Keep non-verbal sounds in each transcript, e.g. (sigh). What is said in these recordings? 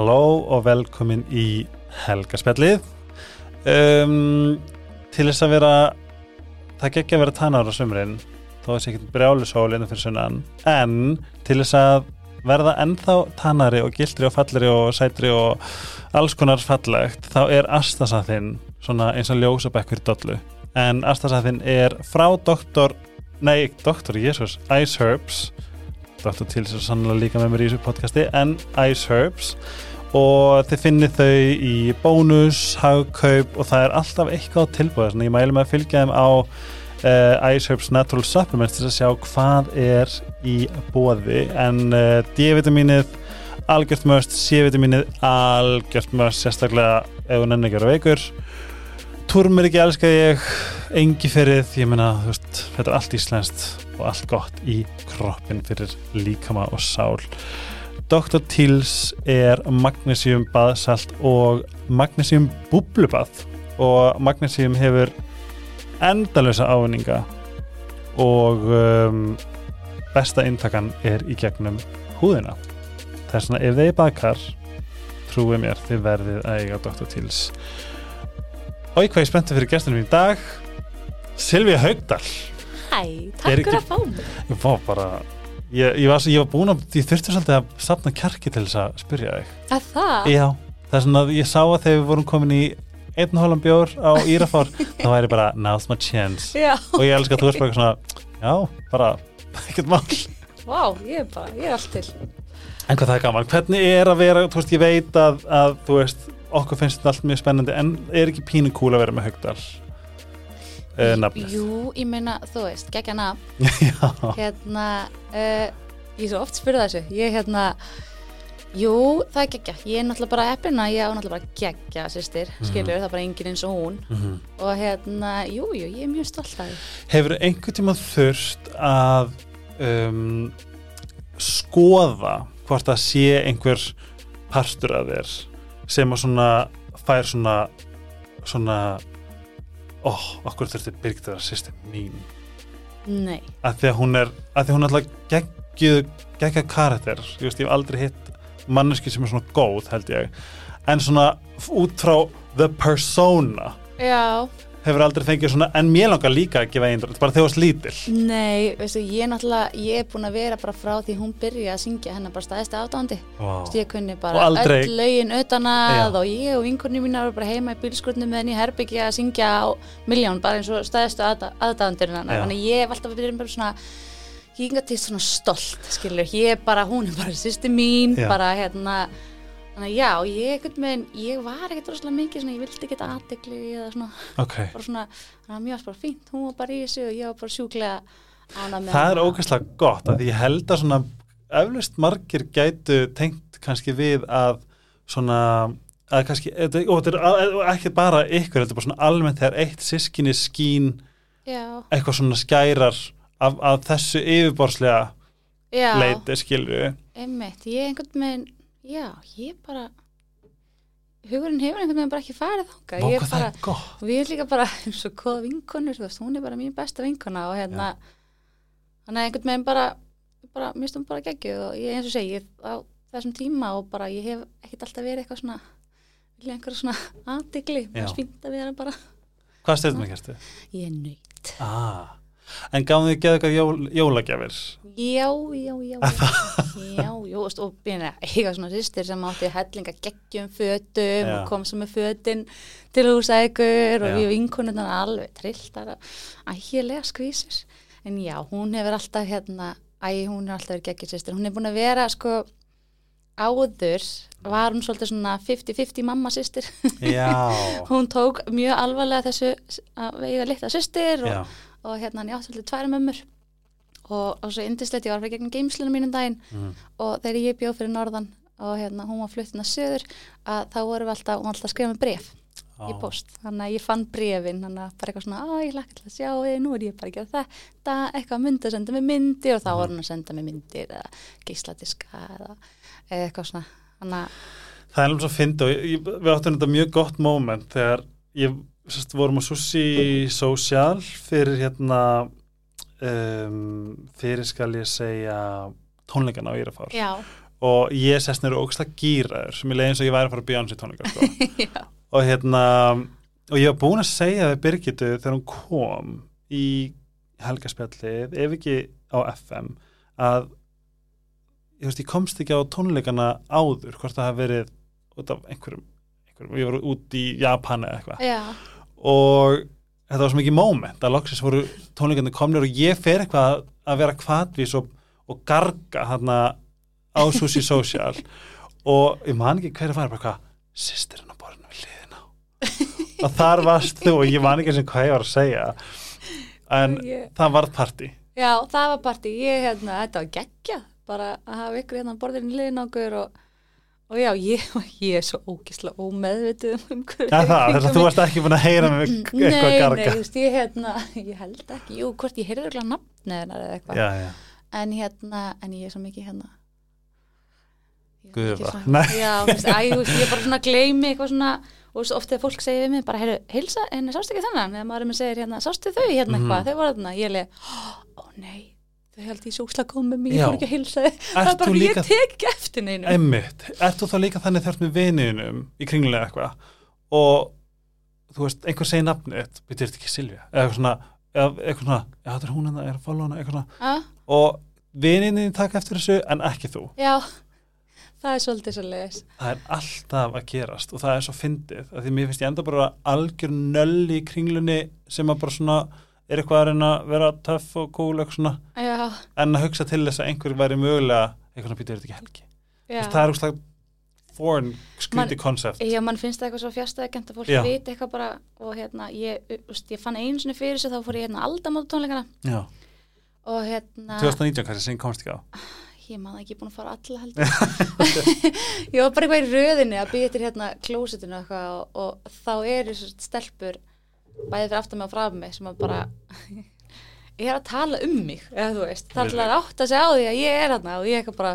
Halló og velkomin í helgaspjallið. Um, Til þess að vera það gekk að vera tannar á sumrin þó að sé ekki brjálu sól innan fyrir sunnan en til þess að verða ennþá tannari og gildri og fallri og sætri og alls konar fallegt þá er astasathinn svona eins og ljósabekkur dollu. En astasathinn er frá doktor nei, doktor Jésús Ice Herbs. Doktor til þess að sannlega líka með mér í þessu podcasti en Ice Herbs og þið finnir þau í bónus, hagkaup og það er alltaf eitthvað tilbúið, þannig ég mælu með að fylgja þeim á uh, Ice Herbs Natural Supplements til að sjá hvað er í bóði en uh, D-vitaminið algjört möst, C-vitaminið algjört möst, sérstaklega ef hún enn ekki eru veikur. Turmur ekki elska ég, engi ferið. Ég meina, þetta er allt íslenskt og allt gott í kroppin fyrir líkama og sál Dr. Teals er magnesium baðsalt og magnesium bublubað og magnesium hefur endalösa ávinninga og um, besta intakan er í gegnum húðina þess vegna ef þeir bakar trúið mér þið verðið að eiga Dr. Teals og ég hvað ég spennti fyrir gestunum í dag Silvíu Haugdal Hæ, takk fyrir að fá mig ég var bara ég, ég, var, ég var búin að ég þurfti svolítið að safna kjarki til þess að spyrja þig. Að það? Já, það er svona að ég sá að þegar við vorum komin í einn hólan bjór á Írafár þá væri bara now's my chance. (laughs) Já, og ég elska að þú erst bara svona já, bara, ekkert mál. Vá, ég er bara, ég er allt til. En hvað það er gaman, hvernig er að vera þú veist, ég veit að, að þú veist okkur finnst þetta allt mjög spennandi en er ekki pínu kúl að vera með Haugdal uh, nafnið Jú, ég meina, þú veist, geggja nafn. (laughs) Hérna, uh, ég er svo oft spyrða þessu. Ég, hérna, jú, það er geggja. Ég er náttúrulega bara eppina, ég á náttúrulega bara geggja Sýstir, Mhm. skilur, það er bara enginn eins og hún. Mhm. Og hérna, jú, jú, ég er mjög stolt af því. Hefur einhvern tíma þurft að um, skoða hvort það sé einhver partur af þér sem að svona fær svona svona ó, okkur þurfti Birgit að vera sýstir mín? Nei, að því að hún er að því að hún er alltaf geggjuð geggja karakter, ég veist ég hef aldrei hitt manneski sem er svona góð held ég. En svona út frá the persona. Já, hefur aldrei fengið svona, en mér langar líka að gefa eindur, bara þegar þú varst lítil nei, veistu, ég er náttúrulega Ég er búin að vera bara frá því hún byrjaði að syngja hennar bara staðist átándi wow. Þú veist, ég kunni bara aldrei- öll lögin utanað Já. og ég og vinkunni mín voru bara heima í bílskurnum með henni herbyggja að syngja á miljón bara eins og stæðistu aðdáðandir hennar þannig ég hef alltaf verið bara svona ég er til svona stolt skilur ég bara, hún er bara sýsti mín Já. bara hérna þannig að já, ég ekkert með ég var ekkert rosalega mikið svona, ég vildi ekki aðdegli eða svona, ok, bara svona þannig að mjög var bara fínt, hún var bara í þessu og ég var bara sjúklega ánað með það er ógeðslega gott að ég held að svona eflust margir gætu tengt kannski við að svona að kannski, og þetta er ekki bara ykkur, þetta er bara svona almennt þegar eitt sískinni skín já, eitthvað svona skærar af, af þessu yfirborslega leiti skilju Einmitt, ég einhvern veginn, já, ég bara, hugurinn hefur einhvern veginn bara ekki farið þangað. Vá Ég bara, er gott og við erum líka bara (laughs) eins og góða vinkonur, þú veist, hún er bara mín besta vinkona og hérna, þannig að einhvern veginn bara, bara, mér stum bara geggjuð og ég eins og segi, ég, á þessum tíma og bara, ég hef ekkert alltaf verið eitthvað svona, vilja einhverja svona aðdegli, mér finnst að vera bara, hvað styrðum ekki ertu? ég er nöyt. Ah. En gáðum þið geða eitthvað jól, jólagjafir Já, já, já, (laughs) já, já, og býna eiga svona sýstir sem átti hellinga geggjum fötum Já. og kom sem með fötin til húsækur og við vinkonundan alveg trilltar ægilega skvísir. En já, hún hefur alltaf hérna, æ, hún hefur alltaf verið geggjum sýstir. Hún er búin að vera, sko, áður var hún svolítið svona 50-50 mamma sýstir. já, (laughs) hún tók mjög alvarlega þessu að eiga litla sýstir og já, og hérna hann átti svolítið tværi mömmur. Og, og svo indislegt, ég var fyrir gegnum geimslunum mínum daginn. Mm. og þegar ég bjóð fyrir norðan og hérna hún var fluttin að söður að þá vorum við alltaf, hún alltaf að skrifa með bref í post, þannig að ég fann brefin þannig að bara eitthvað svona, að ég lakka til að sjá þið nú er ég bara að gera þetta, eitthvað að mynda að senda mig myndir og þá var hún að senda mig myndir eða geisladiska eða, eitthvað svona. Þannig að, Það er alveg svo fyndi og ég, ég, við áttum þetta mjög gott moment þegar ég sérst, vorum á Sushi Social fyrir hérna um, fyrir skal ég segja tónleikana á Írafár. Já, og ég sest nýru ógæslega gýraður sem ég leiði eins og ég væri að fara að Beyoncé tónleika sko. (laughs) Og hérna og ég var búin að segja við Birgitu þegar hún kom í helgaspjallið, ef ekki á FM að ég, veist, ég komst ekki á tónleikana áður hvort það hafi verið út af einhverjum, einhverjum ég var út í Japan eða eitthvað. Já, og þetta var svo mikið moment að loksis voru tónleikandi komnir og ég fer eitthvað að vera kvatvís og, og garga þarna á Sushi Social. (laughs) Og ég man ekki hver að fara bara hvað, sýstirinn á borðinu við liðina og þar varst þú og ég man ekki sem hvað ég var að segja. En Ég- það varð partí. Já, það var partí, ég hérna, þetta var geggja. Bara að hafa ykkur hérna borðinu liðin okkur og, og já, ég, (laughs) ég er svo ógisla ómeðvituð um hverju ja, það, þess að þú varst ekki búin að heyra með eitthvað Nei, nei, garga. þú veist, ég hérna, ég held ekki, jú, hvort ég heyrði eitthvað nafnið hennar eða eitthvað, já, já, en hérna, en ég er svo mikið hérna. Er mikið svona- nei. Já, þú veist, æ, þú veist, ég bara svona gleymi eitthvað svona, og veist, oft þegar fólk segir við mig, bara, heyrðu, heilsa, en sástu ekki þennan, eða maður er með segir hérna, sástu þau hérna Mhm. eitthvað, þau voru þarna, ég leið, (gasps) ó nei, þau held ég komið mér, ég fór ekki að heilsa þau, það er bara, þú ég líka- tek ekki eftir neinu. Einmitt, ert þú þá líka þannig þörf með viniðinum í kringlega eitthvað? Og þú veist, einhver segir nafnið, betur þetta ekki Silvía? Eða eitthvað svona, eitthvað svona já, þetta er hún hérna, er að follow hana, eitthvað svona. Já, og viniðin taka eftir þessu en ekki þú, já, það er svolítið svo leiðis. það er alltaf að gerast og það er svo fyndið, af því mér finnst ég enda bara algjör nölli í kringlunni sem að bara svona er eitthvað að reyna að vera töff og cool eitthvað svona, Já, en að hugsa til þess að einhver væri mögulega, eitthvað svona betur þetta ekki helgi? Já. það er úrslega foreign skríti koncept Já, mann finnst það eitthvað svo fjastæðakent að fólk viti eitthvað bara og hérna, ég, úst, ég fann einu sinni fyrir þessu þá fór ég hérna aldamóta tónleikana. Já. og hérna 2019 kannski sem komst ekki á? Ég man það ekki búin að fara alla heldur. (laughs) Ég var bara eitthvað í röðinni að býja til hérna klósitinu og, eitthvað og, og þá eru svo stelpur bæði fyrir aftan mig og frá mig sem að bara (laughs) er að tala um mig. Eða þú veist, það er alltaf átt að segja á því að ég er hérna og ég eitthvað bara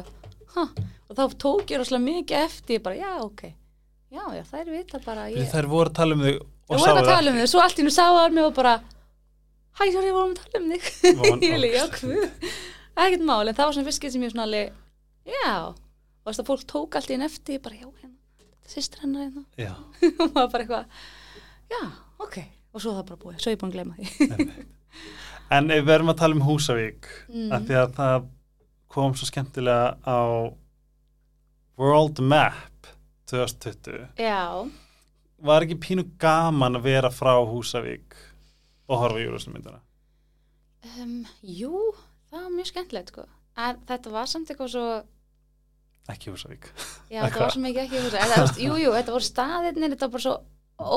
huh, og þá tók ég rosalega mikið eftir ég bara, já, ok, já, já, þær vita bara Ég... ég, Þær voru að tala um þig Ég voru að tala um þig, svo allt í nú sáðar mig og bara Hæ, sorry, við vorum að tala um þig. (laughs) Ég líka, já, Ekkert mál, en það var svona skil sem ég svona alveg Já, og þess að fólk tók allt í einn eftir ég bara, já, hérna, er sýstir hennar hérna. Já, (laughs) og maður bara eitthvað Já, ok, og svo er það bara búið Svo er ég búin að gleyma því en við erum að tala um Húsavík Mm. af því að það kom svo skemmtilega á World Map 2020 Já, Var ekki pínu gaman að vera frá Húsavík og horfa í júrúsnumyndina? um, jú, það var mjög skemmtilegt sko. en þetta var samt eitthvað svo Ekki Húsavík Já, þetta var svo mikið ekki húsa. Þetta, þú veist, jú, jú, þetta voru staðirnir, þetta var bara svo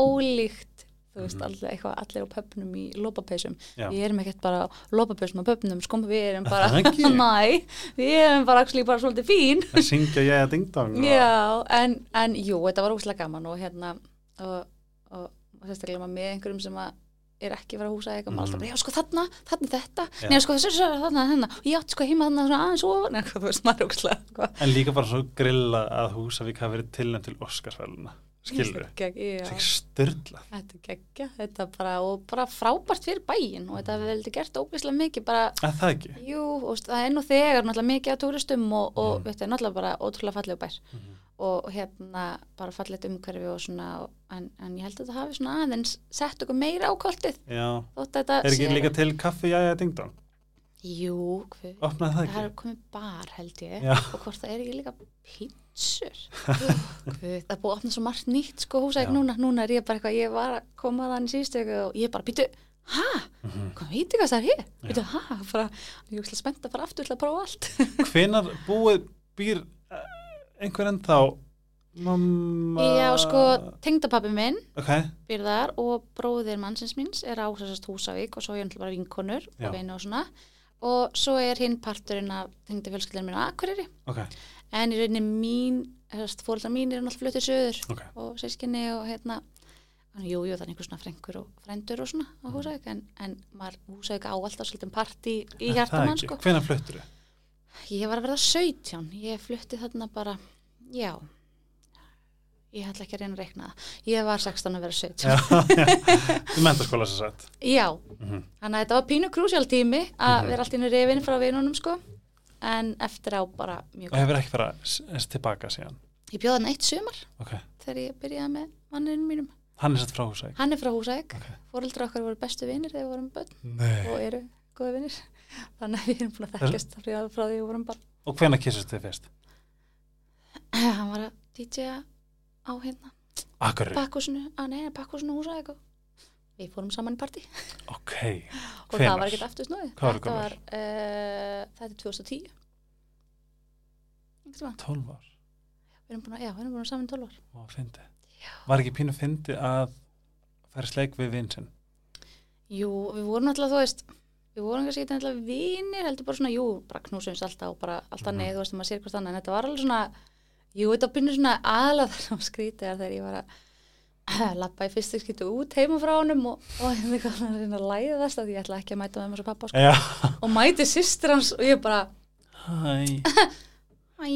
ólíkt, þú veist, Mhm. allir, eitthvað, allir á pöpnum í lópapeysum. Já. Við erum ekkert bara á lópapeysum á pöpnum, sko, við erum bara, (laughs) næ, við erum bara, actually, bara svolítið fín. Að syngja ég að ding-dong og- Já, en, en jú, þetta var óslega gaman og hérna, og, og, og sérstaklega með einhverjum sem að er ekki frá húsa eitthvað, maður alltaf bara, já, sko, þarna, þarna þetta. Já. neða, sko, þessu, þarna, þarna, og átti, sko, heima þarna, svona aðeins og, (laughs) neða, þú veist, maður er sko. En líka bara svo grilla að Húsavík hafi verið tilnæmt til Óskarsvæluna Skilur. Það er styrla Þetta er geggja, þetta er bara, og bara frábært fyrir bæinn og þetta hefur veldig gert ógeðslega mikið bara, Er það ekki? jú, og það er nú þegar náttúrulega mikið af túristum og, og Mhm. þetta er náttúrulega bara ótrúlega fallegu bær Mhm. og hérna bara fallegt umhverfi og svona, og- en, en ég held að þetta hafi svona aðeins sett okkur meira á koltið Já að þetta Er ekki líka til kaffi jæja ding-dong? Jú, Opnaði það það er komið bar held ég Já. og hvort það er ekki líka pítsur það er búið að opna svo margt nýtt sko húsæk núna, núna er ég bara eitthvað ég var að koma þannig síðustu viku og ég bara býtu, hæ, Mhm. hvað veit ég hvað það er hér býtu, hæ, bara, ég er spennt að fara aftur til að prófa allt. (laughs) Hvenar búið býr eh, einhver ennþá? Mamma já, sko, tengdapappi minn Ok, býr þar og bróðir mannsins míns er á þessast Húsavík og svo er hann bara vinkonur Já. og vini og svona. Og svo er hinn parturinn af tengdi fjölskyldin mín á Akureyri. Ok, en í rauninni mín fóröldar mín er náttúrulega fluttið söður ok og sískinni og hérna þannig, jú, það er einhver svona frengur og frendur og svona á Húsavík en, en maður Húsavík á alltaf svolítið part í, í mann ekki? sko. Hvenær fluttur þau? Ég var að verða 17, ég flutti þarna bara, já ég ætla ekki að reyna að reikna það ég var 16 að vera 17 Já, já, í mentaskóla sér sagt Já, Mhm. þannig að þetta var pínu krúsjál tími að Mhm. vera allt í einu reyfin frá vinunum sko en eftir á bara mjög og hefur ekki fara s- tilbaka síðan Ég bjóða hann eitt sumar ok, þegar ég byrjaði með manninu mínum. hann er frá húsæk Hann er frá Húsæk, Ok. fóreldra okkar voru bestu vinir þegar við vorum börn Nei. og eru góða vinir. (laughs) Þannig að við erum búin að þekkjast frá, frá því við vorum bara. og hvenær kissast þið fyrst? (clears throat) Hann var að DJ á hérna Akkur, bakkúsinu, að nei, bakkúsinu Húsæk og við fórum saman í partí ok og það var ekkert aftur snúið. Hvað var, uh, þetta er 2010. Einhvern tímann. 12 ár Við erum búin að, já, við erum búin að saman í 12 ár. og fyndi var ekki pínu fyndi að færa sleik við vinsinn Jú, við vorum alltaf, þú veist, við vorum kannski ekki alltaf vinir, heldur bara svona, jú, bara knúsumst alltaf og bara alltaf Mhm. neið, þú veist, maður sér hvort annað, en þetta var alveg svona, jú, þetta byrnir svona aðlað (clears throat) lappa í fyrstu skiptu út heima frá honum og, og hérna eitthvað að reyna að læðast að ég ætla ekki að mæta með mér svo pappa, sko, já, og mæti systir hans og ég bara, hæ. (laughs) Æ,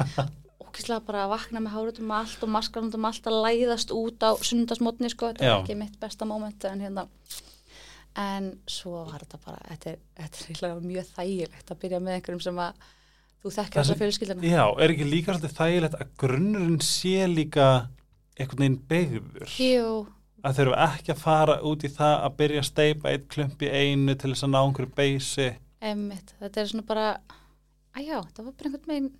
(laughs) okkislega bara að vakna með hárutum allt og maskarundum allt að læðast út á sunnundasmotni, sko, þetta Já. var ekki mitt besta moment, en hérna, en svo var þetta bara, þetta er, þetta er mjög þægilegt að byrja með einhverjum sem að þú þekkir Það þessa fjölskyldina. já, er ekki líka svolítið þægilegt að grunnurinn sé líka einhvern veginn beigður að þurfa ekki að fara út í það að byrja að steipa eitt klump í einu til þess að ná einhverju beysi emmitt, þetta er svona bara, að já, það var bara einhvern veginn,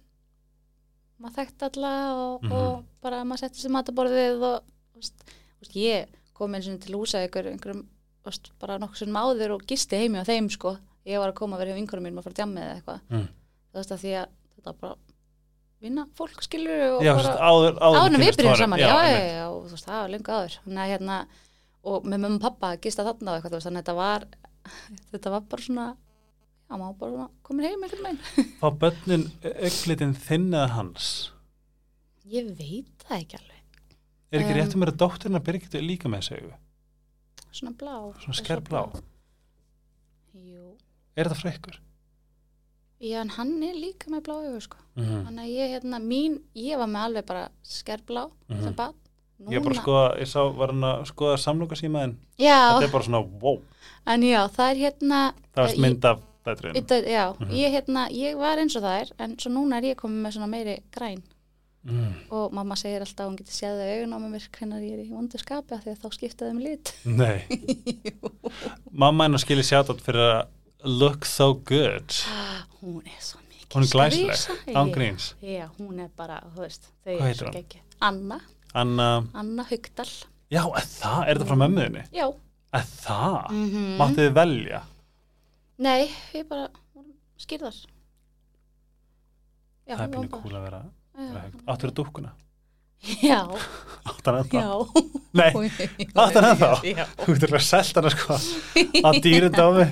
maður þekkti alla og, Mhm. og bara maður setti sér mataborðið og, veist, veist, ég kom eins og til húsa einhver, einhverjum, veist, bara nokkuð sem áður og gisti heimi á þeim, sko. Ég var að koma að vera hjá vinkurum mín að fara að djammið eða eitthvað. Mm. Þú veist að því að þetta bara vinna fólk skilur og já, bara áður, áður, áður við byrjum saman, já, já, já, og þú veist, það var lengur áður. Að hérna, og með mömmu og pappa að gista þarna og eitthvað, þannig að þetta var þetta var bara svona já, maður bara svona komin heim einhvern veginn. (laughs) Fá börnin auglitin þinn eða hans? Ég veit það ekki alveg. Er ekki Um, rétt um að dóttirinn að byrja líka með þessu svona blá. Svona skærblá? jú, er þetta frá ykkur? Já, en hann er líka með blá augu, sko. Mm -hmm. þannig að ég, hérna, mín, ég var með alveg bara skærblá Mhm. sem bad ég bara skoða, ég sá, var hann að skoða samlokarsýmaðin, já, þetta er bara svona wow, en já, það er hérna það varst Ég- mynd af Þetta, já, Mhm. ég, hérna, ég var eins og það er en svo núna er ég komið með svona meiri græn. Mm. og mamma segir alltaf að hún getur séð það augun á mér hvernig ég er í vondu skapi af því að þá skipta þeim lit. Nei. (laughs) Mamma hennar skilir sjátt fyrir að look so good (gasps) hún er svo mikið hún er glæsleg, skvísa. án Já. hún er bara, þú veist þau heitir svo geggjuð. Anna, Anna, Anna Haugdal já, er það, er þetta frá mömmuðinni? já Er það? mm -hmm. Máttu þið velja? nei, ég bara skýrðar já, það er við pínu vorum kúl að vera, vera bara- högt. Áttu þér dúkkuna? já, (laughs) Áttu hann ennþá? (laughs) Nei, áttu hann ennþá? Þú getur ekki að selta hana sko (laughs) á dýrundámi.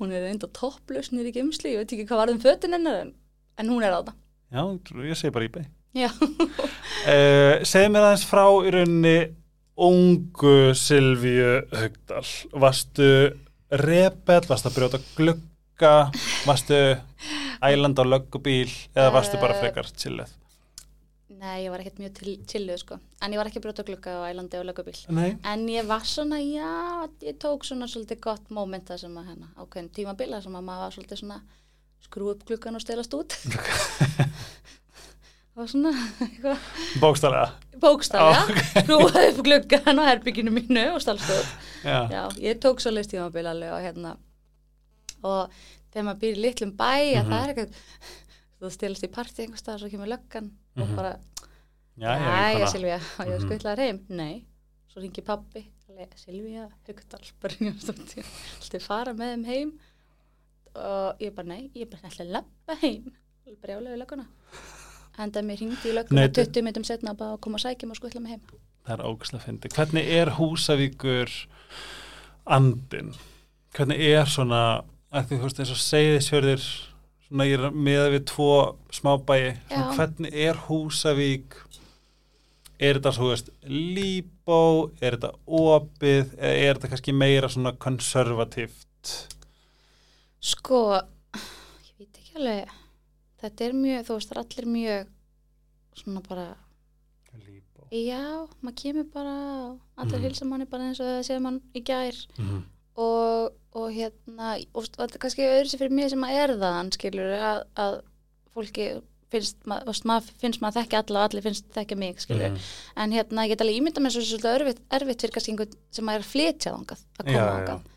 Hún er reynda topplaus nýri gemsli, ég veit ekki hvað var um fötin hennar en, en hún er á það Já, ég segi bara í beig. já, (laughs) Uh, segð mér aðeins frá í rauninni ungu Silvíu Haugdal. Varstu rebell, varstu að brjóta glugga, varstu æland á löggubíl eða varstu bara Eh, frekar chillið? Nei, ég var ekkert mjög til, chilluð sko, en ég var ekki brjóta glugga á ælandi og lögubíl Nei. en ég var svona, já, ég tók svona svolítið gott mómenta sem að hérna ákveðin tímabila sem að maður var svolítið svona skrú upp gluggan og stelast út (laughs) það var svona eitthvað Bókstælega. bókstafja, Á, skrúaði upp gluggan á herbygginu mínu og stelast út Já. Já, ég tók svo list tímabil alveg og hérna og þegar maður býr í litlum bæ að Mhm. það er eitthvað þú stilast í partí einhvers staðar svo kemur löggan og Mhm. bara, Já, já, næja vinkona. Silvía og ég Mhm. skvillaði heim, nei svo ringi Hugdal, bara ringjumstótti alltaf fara með þeim heim og ég bara, nei, ég bara ætla að lappa heim brjálega í lögguna enda mér ringdi í þetta- 20 minnum setna bara að koma að sækja mig og skvilla mig heim Það er ógæslega fyndi. Hvernig er Húsavíkur andin? Hvernig er svona, að því þú veist eins og segðisjörðir, svona ég er með við tvo smábæi, svona Já. hvernig er Húsavík, er þetta svo, veist, líbó, er þetta opið, eða er þetta kannski meira svona konservatíft? Sko, ég veit ekki alveg, þetta er mjög, þú veist, allir mjög svona bara, Líbó. já, maður kemur bara, allir Mhm. hilsa manni bara eins og það séð mann í gær Mm. Og, og hérna og þetta er kannski öðru sér fyrir mig sem að er það skilur að, að fólki finnst, ma veist, mað, finnst maður þekki alla og allir finnst þekki mig skilur Mhm. en hérna ég get alveg ímynda mér svo svolítið erfitt, erfitt fyrir kannski einhvern sem er að flytja þangað að koma þangað og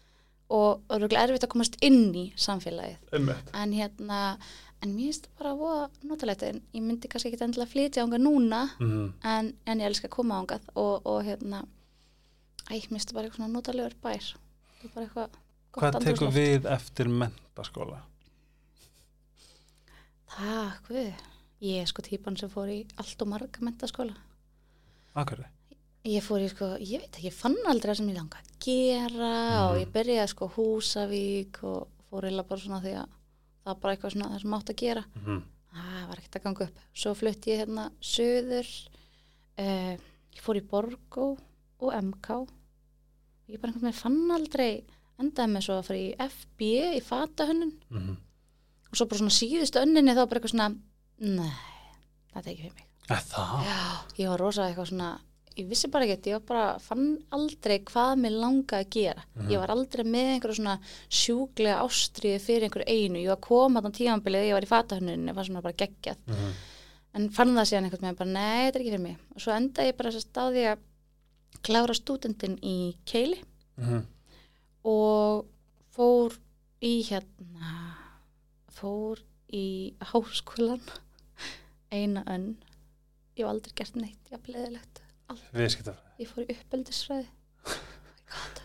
og örugglega erfitt að komast inn í samfélagið Einmitt. en hérna en mér finnst það bara voða notalegt en ég myndi kannski ekki endilega flytja þangað núna Mhm. en, en ég elska að koma þangað og, og hérna æ, mér finnst það bara eitthvað notalegur bær Hvað tekur við eftir mentaskóla? Það, hvað? Ég er sko típan sem fór í allt og marga mentaskóla. Akkur? Ég fór í sko, ég veit ekki, ég fann aldrei það sem ég langa að gera og Mhm. ég byrjaði sko Húsavík og fór eða bara svona því að það var bara eitthvað svona það sem átt að gera. Mm Það var ekkert að ganga upp. Svo flutti ég hérna söður, uh, ég fór í Borgó og MK. Ég bara einhvern veginn fann aldrei, endaði með svo að fara í FB í fatahönnun. -hmm. og svo bara svona síðustu önninni þá bara eitthvað svona nei, þetta er ekki fyrir mig. Það? já, ég var rosa eitthvað svona ég vissi bara ekki, ég bara fann aldrei hvað mér langaði að gera. Ég var aldrei með einhverju svona sjúklega ástriði fyrir einhverju einu. Ég var að koma þannig tímanbilið, ég var í fatahönnunni var svona bara geggjað, Mm en fann það síðan einhvern veginn bara, nei, þetta er ekki fyrir mig. Og svo endaði ég bara þess að klára stúdendin í Keili -hmm. og fór í hérna fór í háskólan eina önn. Ég hef aldrei gert neitt, ég haf leðilegt ég fór í uppeldisfræði. Oh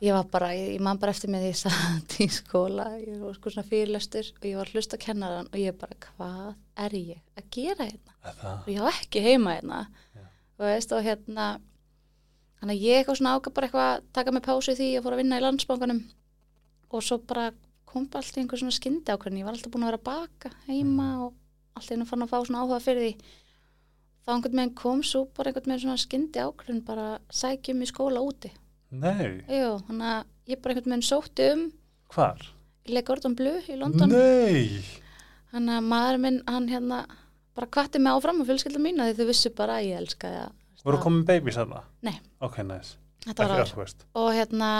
ég var bara, ég, ég man bara eftir með því ég satt í skóla. Ég var sko svona fyrirlestur og ég var hlust að kennaran og ég bara, hvað er ég að gera hérna? Og ég á ekki heima hérna. Já. og veist og hérna þannig að ég eitthvað svona ákvað bara eitthvað að taka mig pásu í því og fór að vinna í landsbankanum og svo bara kom bara allt í einhver svona skyndi ákveðin ég var alltaf búin að vera að baka heima og allt í einu fann að fá svona áhuga fyrir því þá einhvern veginn kom svo bara einhvern veginn svona skyndi ákveðin bara sækjum í skóla úti Nei. Jú, þannig að ég bara einhvern veginn sótti um Hvar? í Le Gordon Bleu í London Nei. Þannig að maður minn, hann hérna bara kvatti mig áfram og fjölskylda mín að þau vissu bara að ég elskaði að Voru komin babies þarna? Nei. Ok, nice. þetta var Ekki áður að þú veist. og hérna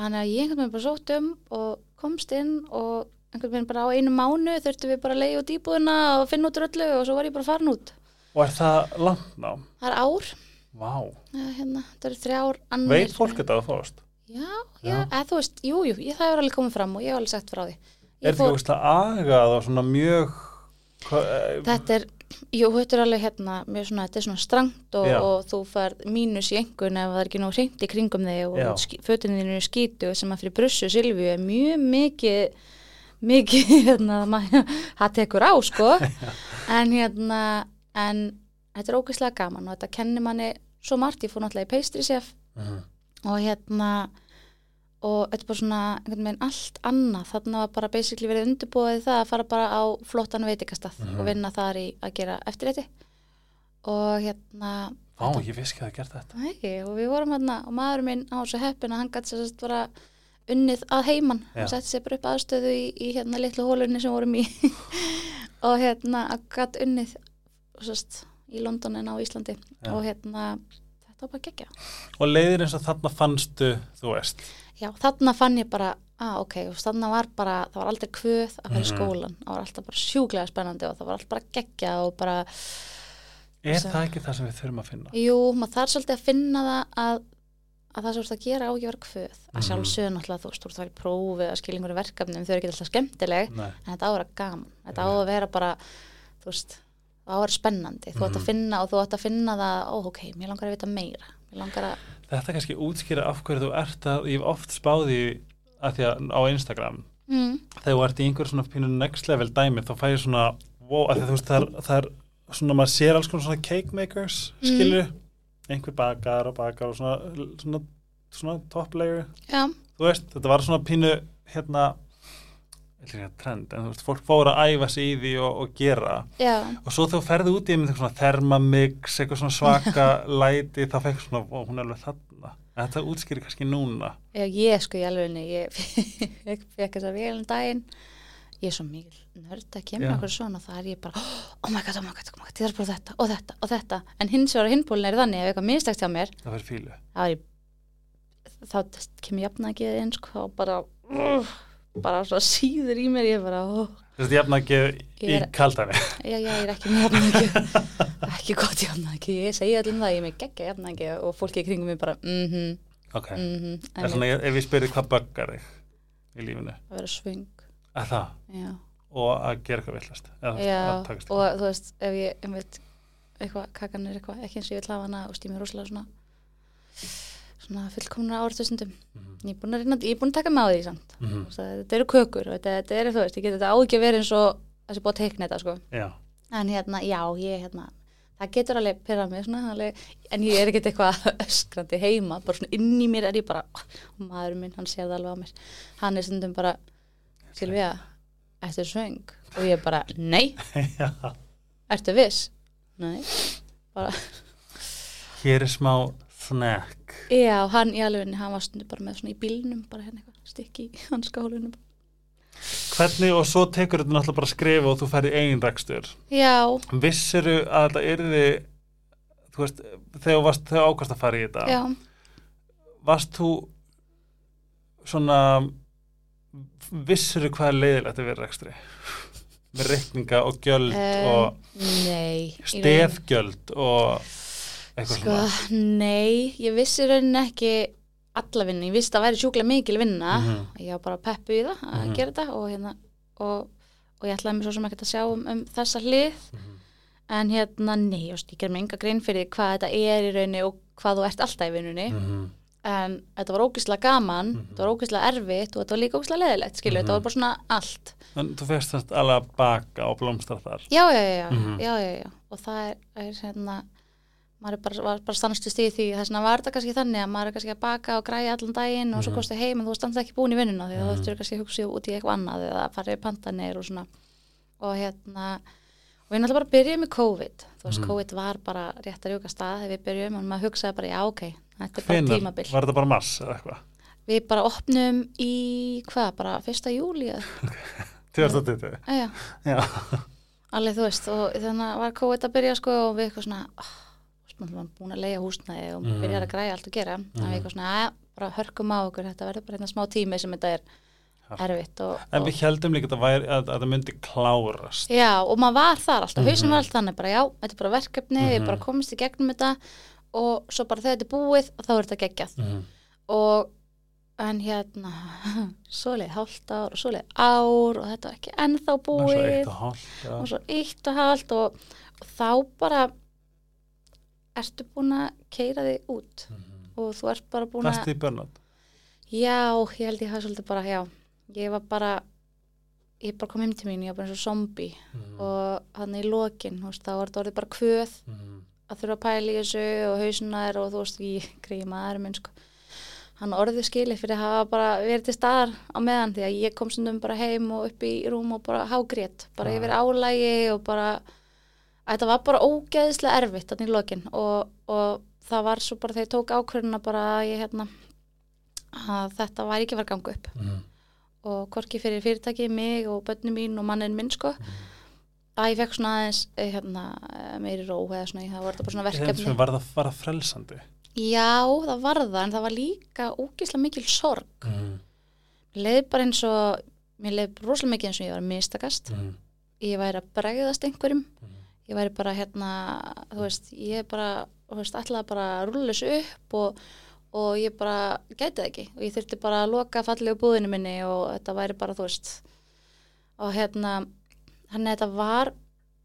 hann að ég einhvern veginn bara sótt um og komst inn og einhvern veginn bara á einu mánu þurftum við bara að leiða út íbúðina og finna út úr öllu og svo var ég bara farin út Og er það landnám? það er ár, Vá. eða, hérna, það eru þrjár annir Veit fólk þetta að fórst? já, Já. já, eða þú veist, jú, jú, það er alveg komið fram og ég hef alveg sagt frá því Er Ég þetta ekki að agað og svona mjög... þetta er, jú, þetta er alveg hérna mjög svona, þetta er svona strangt og, og þú fær mínus í engun ef það er ekki nú hreint í kringum þig og þínu eru skítu sem að fyrir brussu Silvíu er mjög mikið mikið, (laughs) hérna, það tekur á, sko. (laughs) En hérna, en þetta er ógeðslega gaman og þetta kennir manni svo margt, ég fór náttúrulega í pastry chef Mhm. og hérna og þetta er bara svona einhvern veginn allt annað þarna var bara basically verið undirbúið það að fara bara á flottan veitikastað Mhm. og vinna þar í að gera eftirreiti og hérna Vá, ég vissi ekki að það gert þetta. Nei, og við vorum hérna og maður minn á svo heppin að hann gæti sér sérst bara unnið að heiman hann setti sér bara upp aðstöðu í, í hérna litlu hólunni sem vorum í (laughs) og hérna að gæti unnið sérst í London en á Íslandi Já. og hérna þetta var bara geggja Og leiðir eins og þarna fannstu, þú veist. Já, þarna fann ég bara, að ok, og þarna var bara, það var aldrei kvöð að fara í Mhm. skólan, það var alltaf bara sjúklega spennandi og það var alltaf bara geggja og bara, Er Svo- það ekki það sem við þurfum að finna? jú, maður þarf svolítið að finna það að, að það sem þú ert að gera á ekki að vera kvöð, að Mhm. sjálfsögðu náttúrulega þú veist, þú ert að vera í prófi eða skilja einhverju verkefni, þau eru ekki alltaf skemmtileg, Nei. en þetta á að vera gaman, þetta á að vera bara, þú veist, á að vera spennandi, þú ætti Mhm. að finna og þú ætti að finna það, ó, ok, Þetta kannski útskýra af hverju þú ert að, ég hef oft spáði að því að á Instagram, mm, þegar þú ert í einhver svona pínu next level dæmi, þá fæði svona, wow, að því að þú veist, það er, það er svona, maður sér alls konar svona cake makers, Mm. skilur, einhver bakar og bakar og svona, svona, svona top layer, já, þú veist, þetta var svona pínu, hérna, trend, en þú veist, fólk fóru að æfa sig í því og, og gera, já, og svo þú ferði út í eitthvað svona thermamix, eitthvað svona svaka (laughs) læti, þá fekk svona, ó, hún er alveg þarna, en þetta útskýri kannski núna, Já, ég sko í alvegni, ég fekk þess að vélum daginn, ég er svo mikil nörd að kemur Já. okkur svona það er ég bara, oh my god, oh my god, oh my god, ég þarf bara þetta og þetta og þetta, en hins vegar hinbólin er þannig ef eitthvað minnstækt hjá mér, það fyrir fílu. ég þá kemur jafnækið inn sko og bara uh, bara svo síður í mér ég bara, uh, Þú veist, jafn ekki í Ég er- kaldæmi. já, já, ég er ekki með jafnækið ekki gott jafnækið, ég segi allir það ég er með geggja jafnækið og fólki í kringum mig bara mhm, Ok. mhm Það er svona, ef ég spyrir hvað böggar þig í lífinu. að vera svöng Að það. já, Og að gera eitthvað villast. já og þú veist, ef ég, ég veit eitthvað, kakan er eitthvað, ekki eins og ég vil hafa hana og stími rosalega svona svona fullkomna ég er búin að reyna, ég er búin að taka með á því samt. Veist, að þetta eru kökur þetta, þetta eru þú veist, ég get þetta á ekki að vera eins og þessi búið að teikna þetta sko. En hérna, já, ég hérna það getur alveg pyrrað mig svona alveg, en ég er ekkert eitthvað (laughs) öskrandi heima bara svona inn í mér er ég bara og maðurinn minn, hann sér það alveg á mér. Hann er stundum bara, Silvía ertu svöng? og ég bara, nei, (laughs) ertu viss? nei, bara Hér er smá snack. já, hann í alveg, hann var stundum bara með svona í bílnum, bara hérna eitthvað stikki í hans skálunum Hvernig, og svo tekur þetta náttúrulega bara skrifa og þú færði eigin rekstur. já, Vissiru að þetta yrði, þú veist, þegar þegar ákvæmst að fara í þetta, já varst þú svona, vissiru hvað er leiðilegt að vera rekstri? Með reikninga og gjöld Um, og í stefgjöld og eitthvað Sko, svona. nei, ég vissi rauninni ekki alla vinna, ég vissi að það væri sjúklega mikil vinna Mhm. ég var bara peppu í það að Mhm. gera þetta og hérna og, og ég ætlaði mér svo sem ekkert að sjá um, um þessa hlið Mhm. en hérna, nei, just, ég ger mér enga grein fyrir hvað þetta er í rauninni og hvað þú ert alltaf í vinnunni Mhm. en þetta var ógislega gaman Mhm. þetta var ógislega erfitt og þetta var líka ógislega leðilegt skilju, Mhm. þetta var bara svona allt En þú alveg að baka og blómstra þar. já, já, já, já, Mhm. já, já, já. og það er, er hérna maður bara, var bara stanslust í því þess vegna var þetta kannski þannig að maður er kannski að baka og græja allan daginn og svo Mhm. kosti heim en þú standst ekki búin í vinnuna því Mhm. þá þurftur kannski að hugsa út í eitthvað annað eða fara í pantanir og svona og hérna og við náttúrulega bara byrjuðum með COVID þú veist, Mhm. COVID var bara rétt að rjúka stað þegar við byrjuðum og maður hugsaði bara, já, ok þetta er bara Hvenær? tímabil Var þetta bara mars eða eitthvað? við bara opnum í, hvað, bara fyrsta júli eða, (laughs) 2020? já, Já. alveg þú veist og þannig að var COVID að byrja sko og við eitthvað svona oh, var búin að leiða húsnæði og Mhm. byrjar að græja allt að gera mm. Mhm. við eitthvað svona, að bara hörkum á okkur þetta verður bara hérna smá tími sem þetta er Hart. erfitt og, En og við heldum líka að að, að það myndi klárast. já, og maður var þar alltaf, Mhm. hausin var alltaf þannig bara já, þetta er bara verkefni, við Mhm. bara komumst í gegnum þetta og svo bara þegar þetta er búið þá er þetta geggjað Mm. og en hérna (laughs) svo leið hálft ár og svo leið ár og þetta var ekki ennþá Og svo búið eitt og hálft. og og og, og þá bara ertu búin að keira þig út Mhm. og þú ert bara búin Fast að í börnat. já, ég held ég hafa svolítið bara, já ég var bara ég bara kom heim til mín, ég var bara eins og zombi Mm. og hann í lokin, þú veist, þá var þetta orðið bara kvöð Mm. að þurfa að pæla í þessu og hausunar og þú veist, ég greiði maður minn sko hann orðið skilið fyrir að hafa bara verið til staðar á meðan því að ég kom stundum bara heim og upp í rúm og bara hágrét, bara Já. yfir álægi og bara, að þetta var bara ógeðislega erfitt þannig í lokin og, og það var svo bara þegar ég tók ákvörðuna bara að ég hérna að þetta var ekki að ganga upp Mm. og hvorki fyrir fyrirtæki, mig og börnum mín og mannin minn sko að ég fekk svona aðeins eh, hérna, eh, meiri ró eða svona, það var þetta bara svona verkefni. Var það, var það frelsandi? Já, það var það, en það var líka ógislega mikil sorg. Mm. Mér leiði bara eins og, mér leiði rosalega mikið eins og ég var að mistakast. Mm. Ég væri að bregðast einhverjum. Ég væri bara hérna, þú veist, ég bara, þú veist, ætlaði bara þessu upp og, og ég bara gæti það ekki. Og ég þurfti bara að loka fallegu búðinu minni og þetta væri bara, þú veist, og hérna, að þetta var,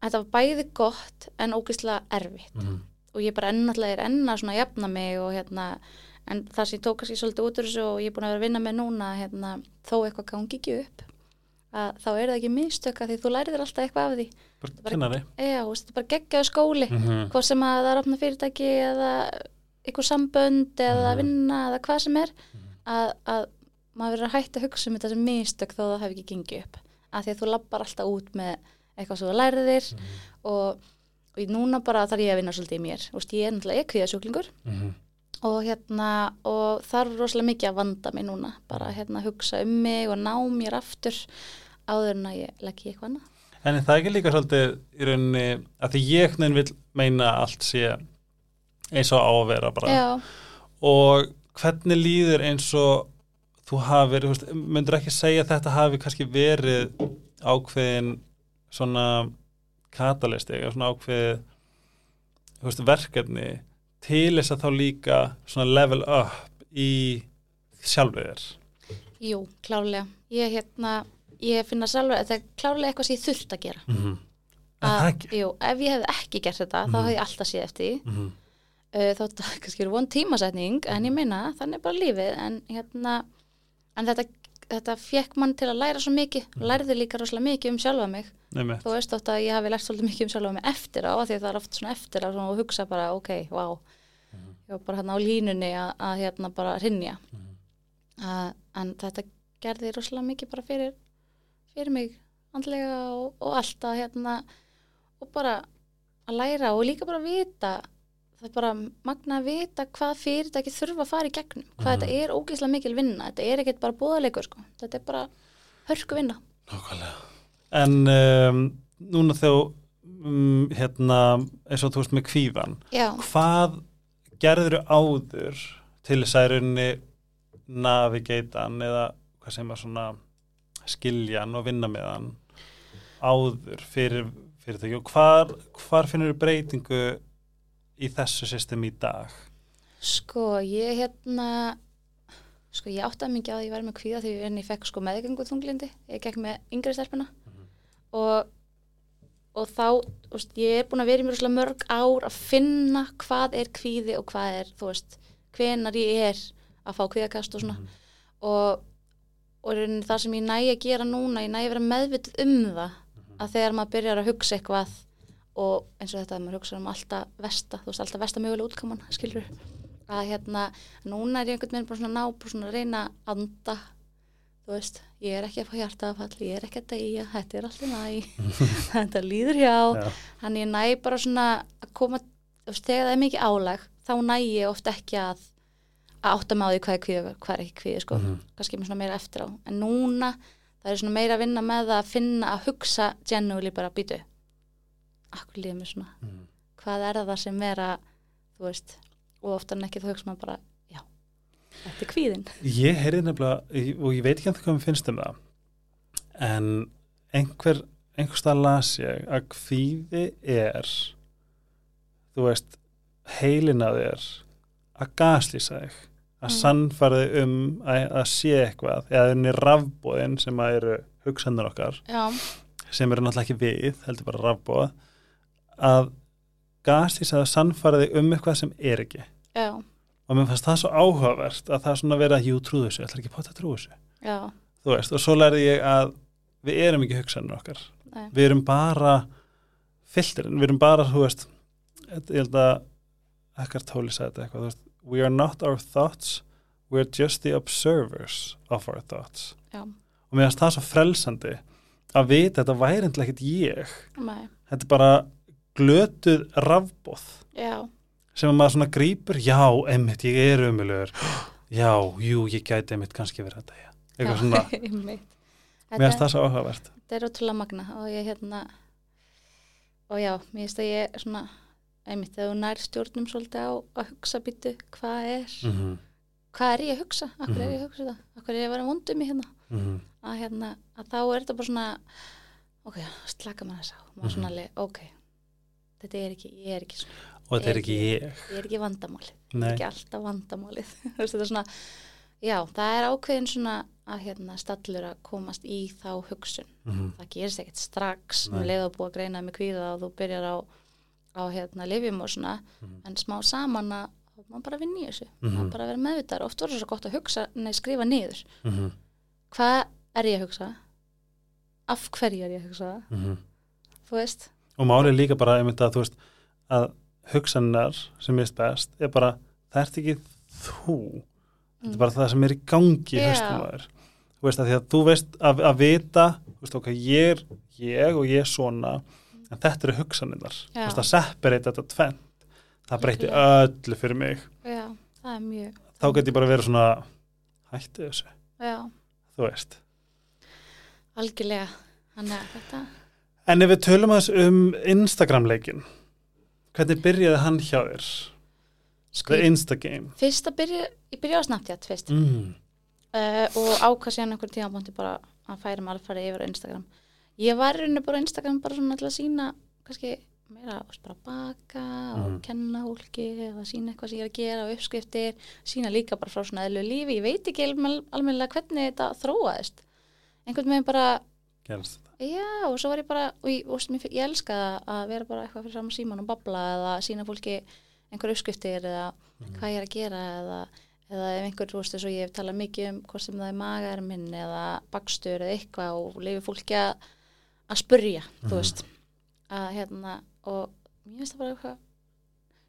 þetta var bæði gott en ógislega erfitt Mm. og ég bara ennáttúrulega er enna svona að jafna mig og hérna en það sem ég tók kannski svolítið út úr þessu og ég er búin að vera að vinna með núna hérna, þó eitthvað gangi ekki upp að þá er það ekki mistöka því þú lærir þér alltaf eitthvað af því. Bara þú veist, þetta er bara geggjaðu skóli. Mm -hmm. hvort sem að það er opna fyrirtæki eða eitthvað sambönd eða Mhm. vinna eða hvað sem er að, að maður verður að hætta að hugsa um þetta sem mistök þó það hefur ekki gengið upp. Að því að þú lappar alltaf út með eitthvað sem þú lærir þér og, og núna bara þarf ég að vinna svolítið í mér. Veist, ég er náttúrulega ekviðasjúklingur Mm og hérna og þarf rosalega mikið að vanda mig núna. Bara hérna hugsa um mig og ná mér aftur áður en að ég legg í eitthvað annað. En er það ekki líka svolítið í rauninni að því ég neinn vil meina allt sé eins og á að vera bara. Já, og hvernig líður eins og þú hafir, þú veist, myndur ekki segja að þetta hafi kannski verið ákveðin svona katalist eða svona ákveð veist, verkefni til þess að þá líka svona level up í sjálfið þér? Jú, klárlega. Ég, hérna, ég finna sjálfur að þetta er klárlega eitthvað sem ég þurft að gera. mm -hmm. það ekki Jú, ef ég hefði ekki gert þetta, þá Mhm. hefði ég alltaf séð eftir mm -hmm. Uh, að (laughs) kannski eru von tímasetning, en ég meina, þannig er bara lífið, en hérna, en þetta, þetta fekk mann til að læra svo mikið, Mhm. lærði líka rosalega mikið um sjálfa mig. Þú veist þótt að ég hafi lært svolítið mikið um sjálfa mig eftir á, því að það er oft svona eftir á svona, hugsa bara, ok, Mhm. ég var bara hérna á línunni að, að hérna bara rinja. Mhm. uh, en þetta gerði rosalega mikið bara fyrir, fyrir mig andlega og, og allt að hérna og bara að læra og líka bara að vita það er bara magna að vita hvað fyrirtæki þurfa að fara í gegnum hvað Mhm. þetta er ógeðslega mikil vinna þetta er ekkert bara bóðalegur sko þetta er bara hörku vinna Nákvæmlega. En um, núna þegar um, hérna, eins og þú veist með kvíðan já, hvað gerður áður til þess að rauninni navigeitan eða hvað sem að svona skilja hann og vinna með hann áður fyrir fyrirtæki og hvar, hvar finnur breytingu í þessu system í dag? sko ég hérna sko ég áttaði mikið á því að ég var með kvíða en ég fekk sko meðgengu þunglindi ég gekk með yngri stelpuna Mhm. og og þá, veist, ég er búin að vera í mjög mörg ár að finna hvað er kvíði og hvað er, þú veist hvenar ég er að fá kvíðakast og svona Mhm. og, og það sem ég nægi að gera núna, ég nægi að vera meðvituð um það að þegar maður byrjar að hugsa eitthvað og eins og þetta að maður hugsa um alltaf vesta, þú veist, alltaf vesta mögulega útkaman skilur, að hérna núna er ég einhvern veginn bara svona ná, bara svona að reyna að anda, þú veist. Ég er ekki að fá hjartaðafall, ég er ekki að deyja þetta er alltaf næ, (laughs) þetta líður hjá. Já. hann ég næ bara svona að koma, þú veist, þegar það er mikið álag þá næ ég oft ekki að að átta mig á því hvað er kvíði, hvað er ekki kvíði sko, Mhm. kannski með svona meira eftir á. En núna, það er svona meira að vinna með það að finna, að hugsa genuinely bara býtu, akkur líður mér svona, Mhm. hvað er það sem er að, þú veist og oftar en ekki þá hugsa maður bara, já þetta er kvíðin Ég heyrði nefnilega, og ég veit ekki hvað mér finnst um það, en einhver, einhver stað las ég að kvíði er, þú veist, heilin að þér að gaslýsa þig, að Mm. sannfæra þig um að, að sé eitthvað, eða þenni rafbóðin sem að eru hugsanir okkar, já, sem eru náttúrulega ekki við, heldur bara rafbóð, að gaslýsa það að sannfæra þig um eitthvað sem er ekki. já, Og mér fannst það svo áhugavert að það er svona að jú trúðu þessu, ætlar ekki pota trúðu þessu. þú veist, og svo lærði ég að við erum ekki hugsanir okkar nei, við erum bara filterinn, við erum bara, þú veist ég held að ekkert tóli sagði þetta eitthvað, þú veist we are not our thoughts, we are just the observers of our thoughts. Já, og mér finnst það svo frelsandi að vita þetta væri endilega ekkert ég. Nei, þetta er bara glötuð rafbóð já, sem að maður svona grípur, já, emmitt, ég er umulugur (gasps) já, jú, ég gæti emmitt kannski verið þetta, já. Eitthvað svona, (laughs) mér finnst það svo áhugavert. Þetta er ótrúlega magna og ég hérna og já, mér finnst að ég svona einmitt þegar þú nær stjórnum svolítið á að hugsa býtu hvað er mm -hmm. hvað er ég að hugsa, akkur er Mhm. ég að hugsa það akkur er ég að vera vondum í hérna Mm að hérna, að þá er þetta bara svona ok, slaka maður þess á maður Mhm. svona alveg, ok þetta er ekki, ég er ekki svona, og þetta er ekki ég ég er ekki vandamálið Nei. ekki alltaf vandamálið (laughs) þetta er svona, já, það er ákveðin svona að hérna stallur að komast í þá hugsun Mhm. það gerist ekkert strax Nei. með leið að búa að greina með kvíða og þú byrjar á, á hérna lifjum og svona Mhm. en smá saman að að maður bara vinni í þessu Mhm. maður bara vera meðvitað, oft voru svo gott að hugsa nei, skrifa niður, Mhm. hvað er ég að hugsa af hverju er ég að hugsa Mhm. þú veist, og málið líka bara einmitt að þú veist að hugsanar sem er best er bara, það ert ekki þú þetta er bara það sem er í gangi Já. höstum þér þú veist að því að þú veist að, að vita þú veist ok, ég er ég og ég er svona en þetta eru hugsaninnar þú Já. veist að separate þetta tvent það breyti öllu fyrir mig. Já, það mjög þá get ég bara verið svona hætti þessu, já, þú veist. Algjörlega. Að þetta en ef við tölum aðeins um Instagram leikin hvernig byrjaði hann hjá þér? Sko, Instagame fyrst að byrja ég byrjaði á Snapchat fyrst. Mm. uh, og ákvað síðan einhvern tíma búin bara að færa mig alveg farið yfir á Instagram ég var í rauninni bara Instagram bara svona til að sína kannski meira bara baka og Mhm. kenna hólki eða sína eitthvað sem ég er að gera og uppskriftir sína líka bara frá svona eðlu lífi. Ég veit ekki almen, almennilega hvernig þetta þróaðist. Einhvern veginn bara gerst þetta? Já og svo var ég bara og ég, ég, elskaði að vera bara eitthvað fyrir saman síman og babla eða sína fólki einhver uppskriftir eða hvað ég er að gera eða, eða ef einhver, þú veist, þess að ég hef talað mikið um hvort sem það er magarminn eða bakstur eða eitthvað og lefi fólki að, að spurja, þú veist að hérna, og mér finnst það bara eitthvað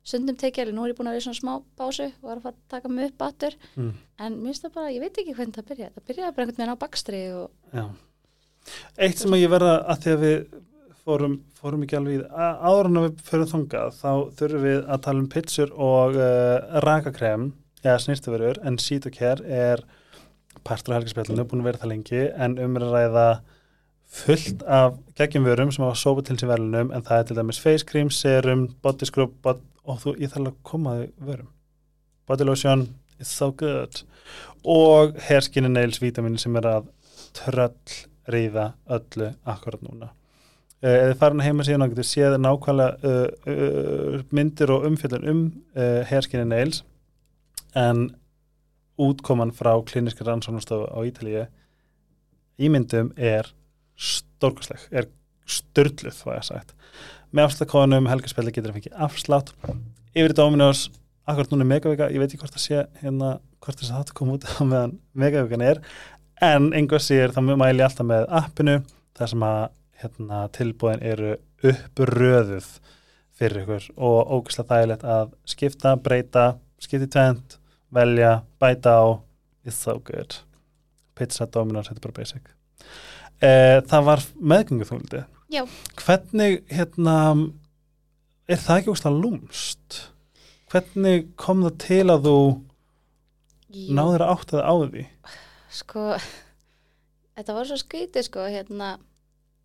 stundum tekið alveg, nú er ég búin að vera svona smá pásu og var að fara að taka mig upp aftur mm. en mér finnst það bara, ég veit ekki hvernig það byrjaði það byrjaði bara einhvern veginn á bakstri og. Eitt sem að ég verða að því að við fórum, fórum ekki alveg í það, áður en að við fyrir þangað þá þurfum við að tala um pitsur og uh, rakakrem eða snirtuverur en Sítokær er partur á helgarspjallinu, búin að vera það lengi en umræða fullt af geggjumvörum sem hafa sópa til sér verðlunum en það er til dæmis face cream, serum, body scrub bod, og þú, ég þarf að koma að vörum. Body lotion, it's so good. Og hair skin and nails vítamini sem er að tröll ríða öllu akkurat núna. Eða farin heima síðan og getur séð nákvæmlega uh, uh, myndir og umfjöldun um uh, hair skin and nails en útkoman frá kliniska rannsóknastofu á Ítalíu í myndum er stórkosleg, er störluð var ég sagt. Með afslagkóðunum helgarspelli getur það fengið afslátt. Yfir Dominos, akkurat núna er megavika ég veit ekki hvort það sé hérna hvort þess að þetta kom út á meðan megavikan er en einhver sér þá mæli ég alltaf með appinu þar sem að hérna, tilbúðin eru uppröðuð fyrir ykkur og ógæslega þægilegt að skipta, breyta, skipta í tvent velja, bæta á. It's so good. Pizza, Dominos, þetta er bara basic eh, það var meðgöngu þúldi Já. hvernig hérna er það ekki ógæslega lúmst hvernig kom það til að þú Jú. náður að átta það á því sko þetta var svo skrítið sko hérna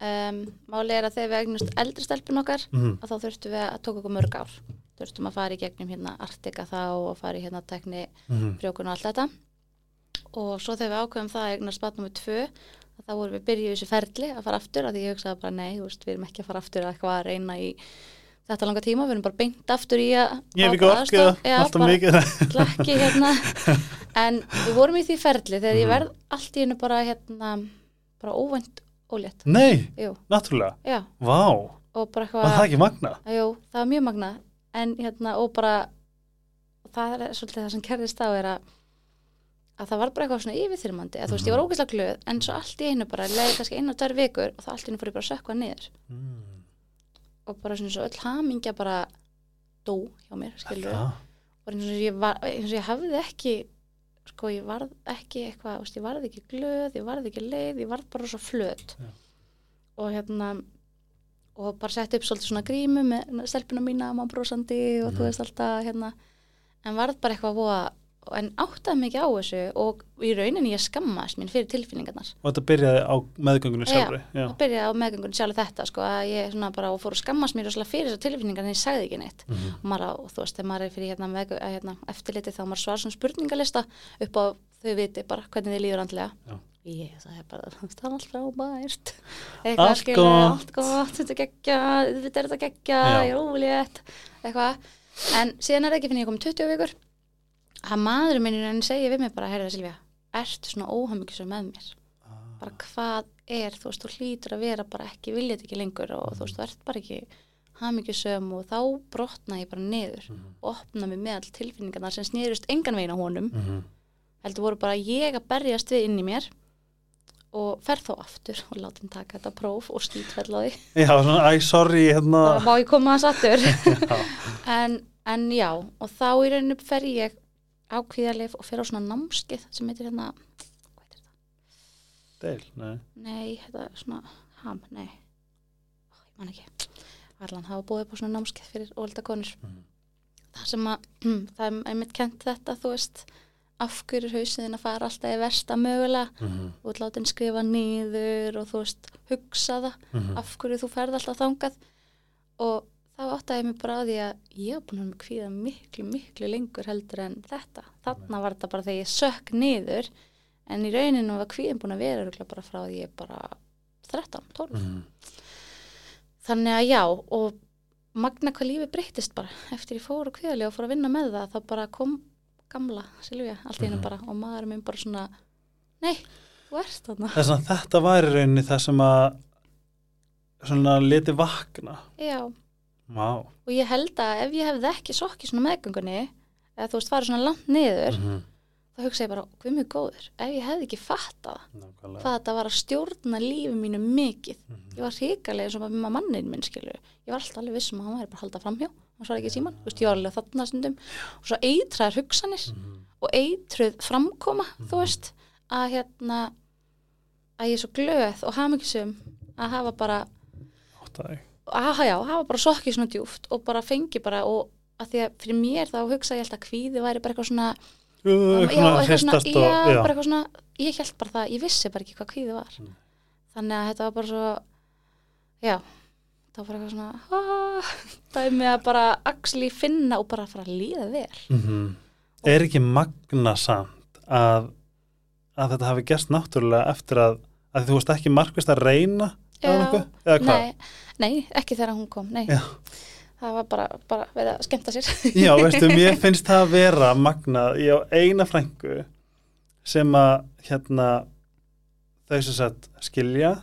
um, máli er að þegar við eignust eldri stelpun okkar mm. að þá þurftum við að tóka okkur mörg ár þurftum að fara í gegnum hérna Artika þá og fara í hérna tekni Mm. frjókun og allt þetta og svo þegar við ákveðum það að eignast batnum við tvö að þá vorum við byrjuð þessu ferli að fara aftur að því ég hugsaði bara nei, veist, við erum ekki að fara aftur að eitthvað að reyna í þetta langa tíma, við erum bara beint aftur í að ég hef ekki orkið alltaf mikið. slakki hérna. (laughs) En við vorum í því ferli þegar ég Mhm. verð allt í hennu bara hérna bara óvænt ólétt. Nei, Jú, náttúrulega, já, vá. Og bara var það eitthvað ekki magna jú, það var mjög magna en hérna og bara það er svolítið það sem kerðist á er að að það var bara eitthvað svona yfirþyrmandi að þú veist, ég var ógeðslega glöð en svo allt í einu bara leiði kannski einu og tvær vikur og það allt í einu fór ég bara að sökka niður mm. og bara svona svo öll hamingja bara dó hjá mér, skilur það, og eins og ég, var, eins og ég hafði ekki sko ég varð ekki eitthvað veist, ég varð ekki glöð, ég varð ekki leið ég varð bara svo flöt Já. og hérna og bara sett upp svolítið svona grímu með stelpuna mína, maður brósandi og Mhm. þú veist alltaf hérna en varð bara eitthvað en áttaði mikið á þessu og í rauninni ég skammast mín fyrir tilfinningarnar og þetta byrjaði á meðgöngunni Já. sjálfri já. og byrjaði á meðgöngun sjálf þetta sko að ég svona bara fór að skammast mér fyrir þessar tilfinningar en ég sagði ekki neitt Mhm. og maður og þú veist, þegar maður er fyrir hérna, með, hérna, eftirliti þá maður svara svona spurningalista upp á þau viti bara hvernig þið líður andlega Já. ég, er bara, (laughs) það er allt frábært Allt skilur, gott. allt gott, þetta er geggja þetta er þetta geggja, Já. ég er ólétt eitthvað, en síðan er ekki fyrir ég kom 20 vikur að maðurinn minn rauninni segir við mig bara, herra Silvía ertu svona óhammingisum með mér. Bara hvað er, þú veist, þú hlýtur að vera bara ekki, viljið ekki lengur og þú veist, þú ert bara ekki hamingjusum og þá brotna ég bara niður. Og opna mig með all tilfinningarnar sem snýrust engan veginn á honum. Mhm. heldur voru bara ég að berjast við inn í mér og fer þá aftur og láta hann taka þetta próf og því. (laughs) Já, svona, æ, sorry hérna. Má ég koma þess aftur. (laughs) En, en já, og þá í rauninu fer ég á kvíðarleif og fer á svona námskið sem heitir hérna hvað heitir þetta? Deil, nei Nei, þetta er svona ham, nei Ó, ég man ekki Allan hafa búið upp á svona námskeið fyrir ólda konur Mhm. það sem að það er einmitt kent þetta, þú veist af hverju hausin að fara alltaf í versta mögulega Mhm. og látin skrifa niður og þú veist hugsa það Mhm. af hverju þú ferð alltaf þangað og þá áttaði mig bara á því að ég var búin að kvíða miklu, miklu lengur heldur en þetta. Þarna var þetta bara þegar ég sökk niður en í rauninu var kvíðin búin að vera bara frá því ég bara 13, 12. Mhm. Þannig að já og magna hvað lífi breytist bara eftir ég fór á kvíðali og fór að vinna með það þá bara kom gamla Silvía allt í hennu Mhm. bara og maður minn bara svona nei, þú ert þarna Þess að þetta var í rauninni það sem að svona leti vakna já, Vá og ég held að ef ég hefði ekki sokkið svona meðgöngunni eða þú veist farið svona langt niður Mhm. þá hugsa ég bara, hvað mjög góður ef ég hefði ekki fattað Nákvæmlega. hvað þetta var að stjórna lífi mínu mikið Mhm. ég var hrikalega og með mannin minn skilur ég var alltaf alveg vissum að hann væri bara að halda framhjá hann svarði ekki síman, veist, ég var alveg þarna stundum og svo eitræðar hugsanir Mhm. og eitruð framkoma þú Mhm. veist, að hérna að ég er svo glöð og hamingisum að hafa bara Áttaði. Að já, hafa bara sokkið svona djúft og bara fengi bara og að því að fyrir mér þá hugsa ég alltaf að kvíði væri bara eitthvað svona Jú, já, eitthvað svona, hristast já, og já. bara eitthvað svona ég held bara það, ég vissi bara ekki hvað kvíði var Mm. þannig að þetta var bara svo já, var bara eitthvað svona það er með að bara axli finna og bara fara að líða vel Mhm. Er ekki magna samt að, að þetta hafi gerst náttúrulega eftir að, að þú veist ekki markvist að reyna Já, nei, nei, ekki þegar hún kom nei, Já. það var bara, bara verið að skemmta sér. (laughs) Já, veistu, mér (laughs) finnst það að vera magna, ég á eina frængu sem að hérna þau sem sagt skilja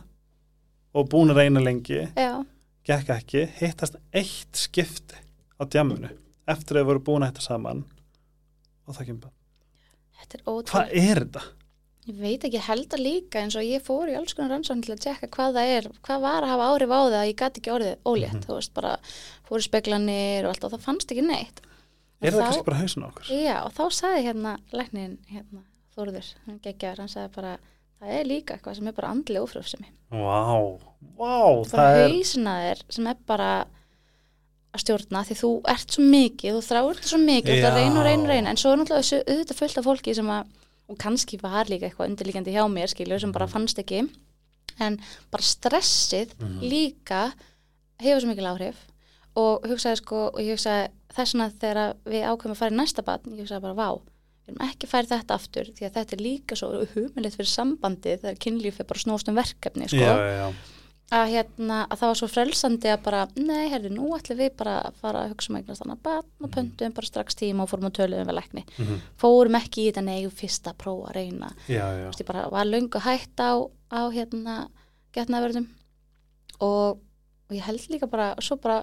og búin að reyna lengi já, gekk ekki, hittast eitt skipti á djamunu eftir að þau voru búin að hitta saman og það kemur bara, hvað er þetta? Ég veit ekki, ég held að líka eins og ég fór í alls konar rannsókn til að tjekka hvað það er, hvað var að hafa áhrif á það að ég gæti ekki orðið ólétt, Mhm. þú veist, bara fór í speklanir og allt og það fannst ekki neitt. Er það kannski bara hausin á okkur? Já, og þá sagði hérna læknin, hérna, Þórður, hann geggjaður, hann sagði bara, það er líka eitthvað sem er bara andlega ófrjófsemi. Vá, vá, Bara það er hausina þér sem er bara að stjórna því þú ert svo mikið, þú þráir þetta svo mikið, þú reyna og reyna, en svo er náttúrulega þessu auðvitað fullt af fólki sem að, og kannski var líka eitthvað undirlíkjandi hjá mér, skilju, sem bara fannst ekki, en bara stressið Mhm. líka hefur svo mikil áhrif. Og hugsaði sko, og ég hugsaði þess vegna þegar við ákveðum að fara í næsta batn, ég hugsaði bara, vá, við erum ekki færið þetta aftur, því að þetta er líka svo humilegt fyrir sambandið þegar kynlíf er bara snúst um verkefni, sko. Já, já, já, að hérna, að það var svo frelsandi að bara, nei, herri, nú ætlum við bara að fara að hugsa um eignast þannig batn og pöntum bara strax tíma og fórum að töluðum við lækni. Mhm, fórum ekki í þetta, nei, fyrst að prófa að reyna. Þú veist, ég bara var löngu hætt á, á hérna, getnaverðum og, og ég held líka bara, svo bara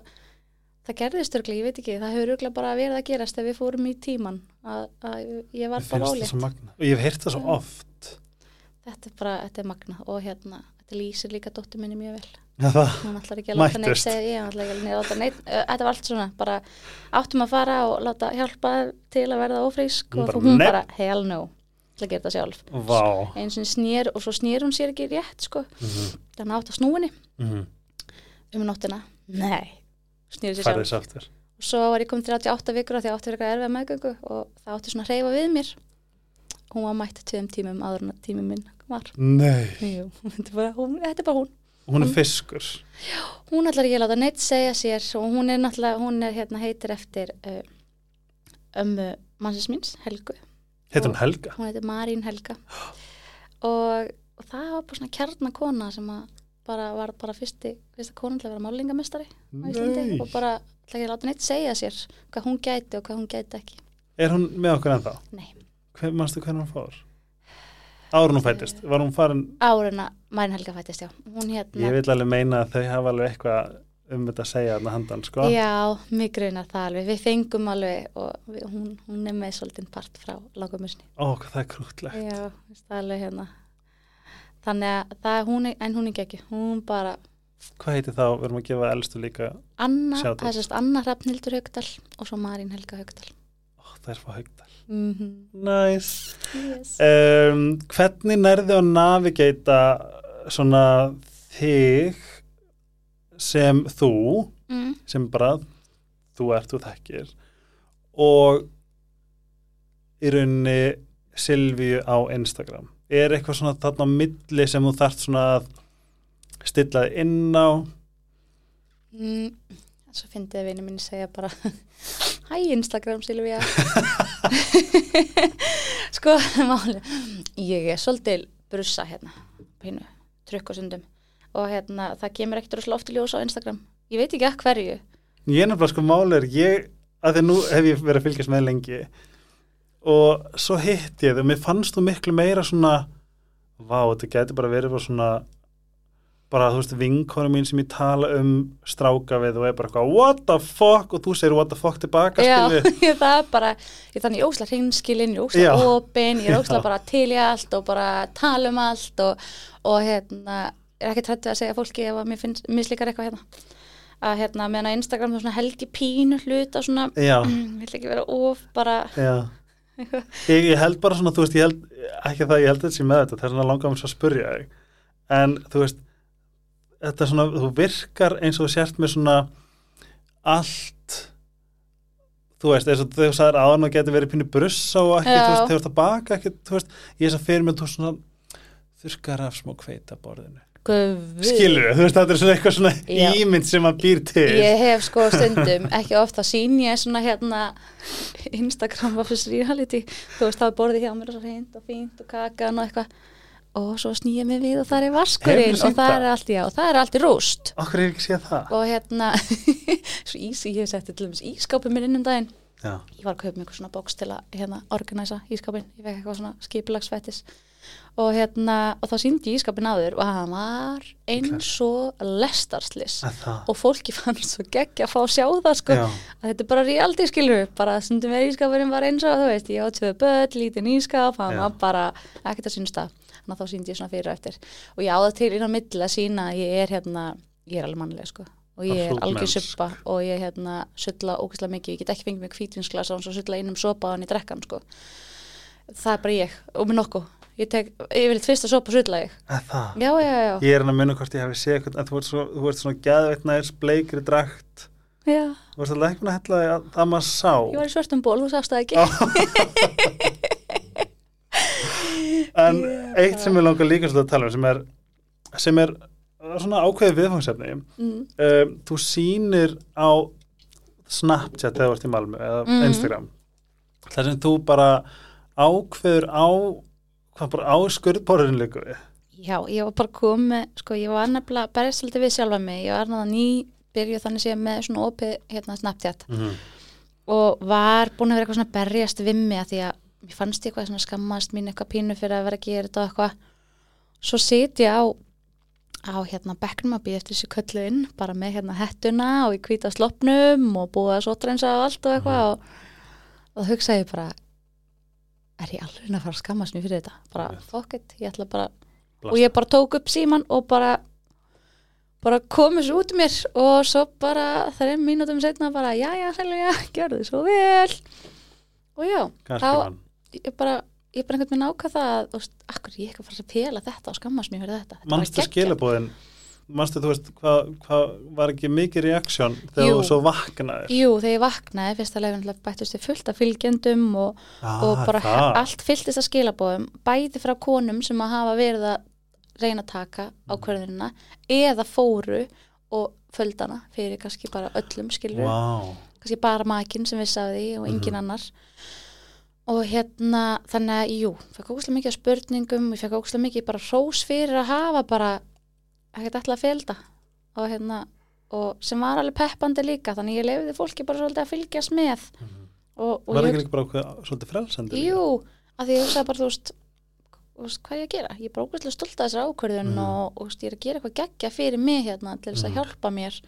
það gerðist örglega, ég veit ekki, það hefur örglega bara verið að gerast ef við fórum í tíman að, að ég var bara ólétt og ég hef heyrt það svo Já. oft. Þetta er bara, þetta er magna og hérna, þetta lýsir líka dóttir minni mjög vel. Hún ætlar ekki að láta neitt segja ég ætlar ekki að láta neitt þetta var allt svona, bara áttum að fara og láta hjálpa til að verða ófrísk Hún og hún "Nei." bara, hell no. Til að gera það sjálf. Vá. Eins og snýr og svo snýr hún sér ekki rétt sko, mhm, þannig átt að snúinni. Mhm. um nóttina, nei. Snýr sér sjálf. þess aftur. Og svo var ég komin 38 vikur af því átti verið erfið meðgöngu og það átti svona að hreyfa við mér. Hún var mætt tveim tímum áður en að tímum minn var Nei, Jú, (laughs) þetta, er bara, hún, þetta er bara hún hún er fiskur hún ætlar ekki að láta neitt segja sér og hún er náttúrulega, hún er hérna heitir eftir uh, ömmu mannsins míns, Helgu Heitir hún Helga? hún heitir Marín Helga og, og það var bara svona kjarnakona sem að bara var bara fyrsti, fyrsta konan til að vera málingamestari og bara ætla ekki að láta neitt segja sér hvað hún gæti og hvað hún gæti ekki Er hún með okkur ennþá? Nei. Manstu hvernig hún fór? Árun hún fættist, var hún farin? Áruna Marín Helga fættist, já. Hérna, Ég vil alveg meina að þau hafa alveg eitthvað um þetta að segja þarna handan, sko. Já, mig grunar það alveg. Við fengum alveg og við, hún, hún er með svolítinn part frá langamusni Ó, það er krútlegt. Já, það alveg hérna. Þannig að það er hún, er- en hún er ekki hún bara, Hvað heitir þá, við erum að gefa elstu líka out. það er sérst Anna Hrafnhildur Haugdal og svo Marín Helga Haugdal það er fá haugdal mm -hmm. Nice yes. um, Hvernig nærðu að navigata svona þig sem þú mm. sem bara þú ert, þú þekkir og í rauninni Silvíu á Instagram er eitthvað svona þarna á milli sem þú þarft svona að stilla þig inn á Mm. svo fyndið að vinið minni segja bara Hæ Instagram Silvía (laughs) Sko, máli Ég er svolítil brussa hérna Pínu, trukk og hérna, það kemur ekkert rosalega oft í ljós á Instagram. Ég veit ekki að hverju. Ég er nefnilega sko máli er ég, að því nú hef ég verið að fylgjast með lengi. Og svo hitt ég þau og mér fannst þú miklu meira svona vá, þetta getur bara verið svona bara þú veist vinkonu mín sem ég tala um stráka við og er bara eitthvað what the fuck? Og þú segir what the fuck tilbaka Já, skilju (laughs) það er bara Ég er þannig ósla hreinskilin, ég ósla opin Ég er ósla bara til í allt og bara tala um allt og, og hérna er ekki trættið að segja fólki ef að mér finnst mislíkar eitthvað hérna. Að hérna meðan Instagram svona held ég pínu hluta svona, mm, vill ekki vera of bara, já. (laughs) Ég, ég held bara svona, þú veist, ég held ekki það, ég held þetta sem með þetta, það er svona langar mér svo að spurja en þú veist þetta svona, þú virkar eins og sért með svona allt þú veist, eins og þegar þú sagðir áðan og getur verið pínu brussa og ekki, þú veist, þegar þú ert að baka ekki, þú veist, ég er svo fyrir mig þú svona þurrkar af smá kveita borðinu. Skilur þú veist, þetta er svona eitthvað svona Já. ímynd sem maður býr til. Ég hef sko stundum, ekki ofta sín ég svona hérna Instagram office reality, þú veist það er borðið hjá mér og svo hreint og fínt og kakan og eitthvað og svo snýja mig við og það er vaskurinn og það það? er allt, já, og það er allt í rúst. Okkur er ekki séð það? Og hérna (laughs) svo ís, ég hef sett til dæmis ískápið minn inn um daginn. Já, ég var að kaupa mig eitthvað svona bóks til að hérna organisa ískápin, ég fekk eitthvað svona skipilagsfættis og hérna og þá síndi ég ískápin áður og hann var eins og lestarslis. Að það? Og fólki (laughs) fannst svo geggja að fá að sjá það sko. Já, að þetta er bara realdi skilur bara stundum við ískapurinn var eins og þú veist ég á tvö börn, lítinn ískap bara ekkert að þannig þá síndi ég svona fyrir og eftir. Og ég á það til inn á milli að sína að ég er hérna ég er alveg mannleg sko. Og ég er algjör suppa og ég hérna sulla ógeðslega mikið, ég get ekki fengið mig hvítvinsglas og sulla einum sopa á hann í drekkan sko. Það er bara ég og með nokkuð. Ég tek, ég vil tvist að sopa sulla ég. Að það? Já, já, já, Ég er hann að munna hvort ég hafi séð en þú ert, svo, þú ert svona gæðveitnæðis bleikri drakt. Já. Þú ert alltaf ekki að hella það maður sá? Ég var í svörtum ból, þú sást það ekki (laughs) (laughs) En Ég eitt sem ég langar líka svolítið að tala um sem er, sem er svona ákveðið viðfangsefni mm. um, Þú sýnir á Snapchat eða ert í Malmö eða Mhm. Instagram þar sem þú bara ákveður á hvað bara á skurðborðinu líka við Já, ég var bara komið, sko, ég var nefnilega berjast svolítið við sjálfa mig, ég var náða ný byrjuð þannig séð með svona opið hérna Snapchat mm -hmm. og var búin að vera eitthvað svona berjast við mig að því að mér fannst ég eitthvað svona skammast mín eitthvað pínu fyrir að vera að gera þetta og eitthvað. Svo sit ég á á hérna bekknum að býja eftir þessi köllu inn bara með hérna hettuna og í hvíta sloppnum og búið að sótrensa og allt og eitthvað og, og þá hugsaði ég bara er ég alveg að fara að skammast mér fyrir þetta? Bara Einmitt. fuck it, ég ætla bara og ég bara tók upp síman og bara bara komið svo út mér og svo bara þreim mínútum setna bara, já, já, Selja, gjörðu þið svo vel. Og já, Kannski þá mann ég bara ég bara einhvern veginn ákvað það að, veist, akkur ég ekki að fara að pela þetta og skammast mér fyrir þetta? Þetta geggjað. skilabóðin Manstu þú veist hvað hva, var ekki mikið reaksjón þegar þú svo vaknaðir? Jú, þegar ég vaknaði, fyrsta leifin bættist við fullt af fylgjendum og, ah, og bara það. allt fylltist að skilabóðum bæði frá konum sem að hafa verið að reyna að taka ákverðinina eða fóru og földana fyrir kannski bara öllum skilur Vá, kannski bara makinn sem af því og engin Mhm. annar og hérna þannig að jú, fekk ógustlega mikið spurningum ég fekk ógustlega mikið bara hrós fyrir að hafa bara ekkert ætla að felda og hérna og sem var alveg peppandi líka þannig ég lefiði fólki bara svolítið að fylgjast með. Og, og var ekki líka bara ákveð, svolítið frelsandi jú, að því ég hugsaði bara þú veist, hvað er ég að gera? Ég er bara ógustlega stolt að þessar ákvörðun Mhm. og, og veist, ég er að gera eitthvað geggja fyrir mig hérna til þess að Mhm. hjálpa mér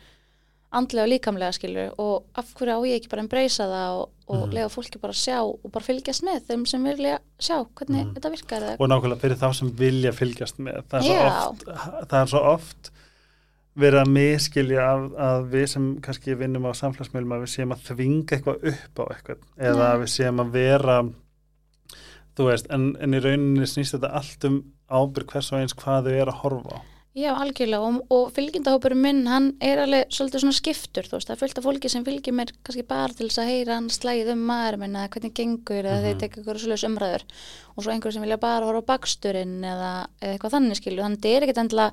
andlega og líkamlega skilur og af hverju á ég ekki bara embracea það og, og Mhm. lega fólki bara að sjá og bara fylgjast með þeim sem vilja sjá hvernig Mhm. þetta virkar eða og nákvæmlega fyrir þá sem vilja fylgjast með það er svo Já. oft, það er svo oft verið að miskilja að, að við sem kannski vinnum á samfélagsmiðlum að við séum að þvinga eitthvað upp á eitthvað eða Nei. að við séum að vera þú veist, en, en í rauninni snýst þetta allt um ábyrg hvers og eins hvað þau er að horfa á Já, algjörlega. Og, og fylgjendahópurum minn hann er alveg svolítið svona skiptur þú veist, það er fullt af fólki sem fylgir mér kannski bara til þess að heyra hann slæðið um maður minn eða hvernig gengur eða Mhm. þeir tekja ykkur svolítið umræður. Og svo einhver sem vilja bara horfa á baksturinn eða, eða eitthvað þannig skilju, þannig það er ekkert endilega.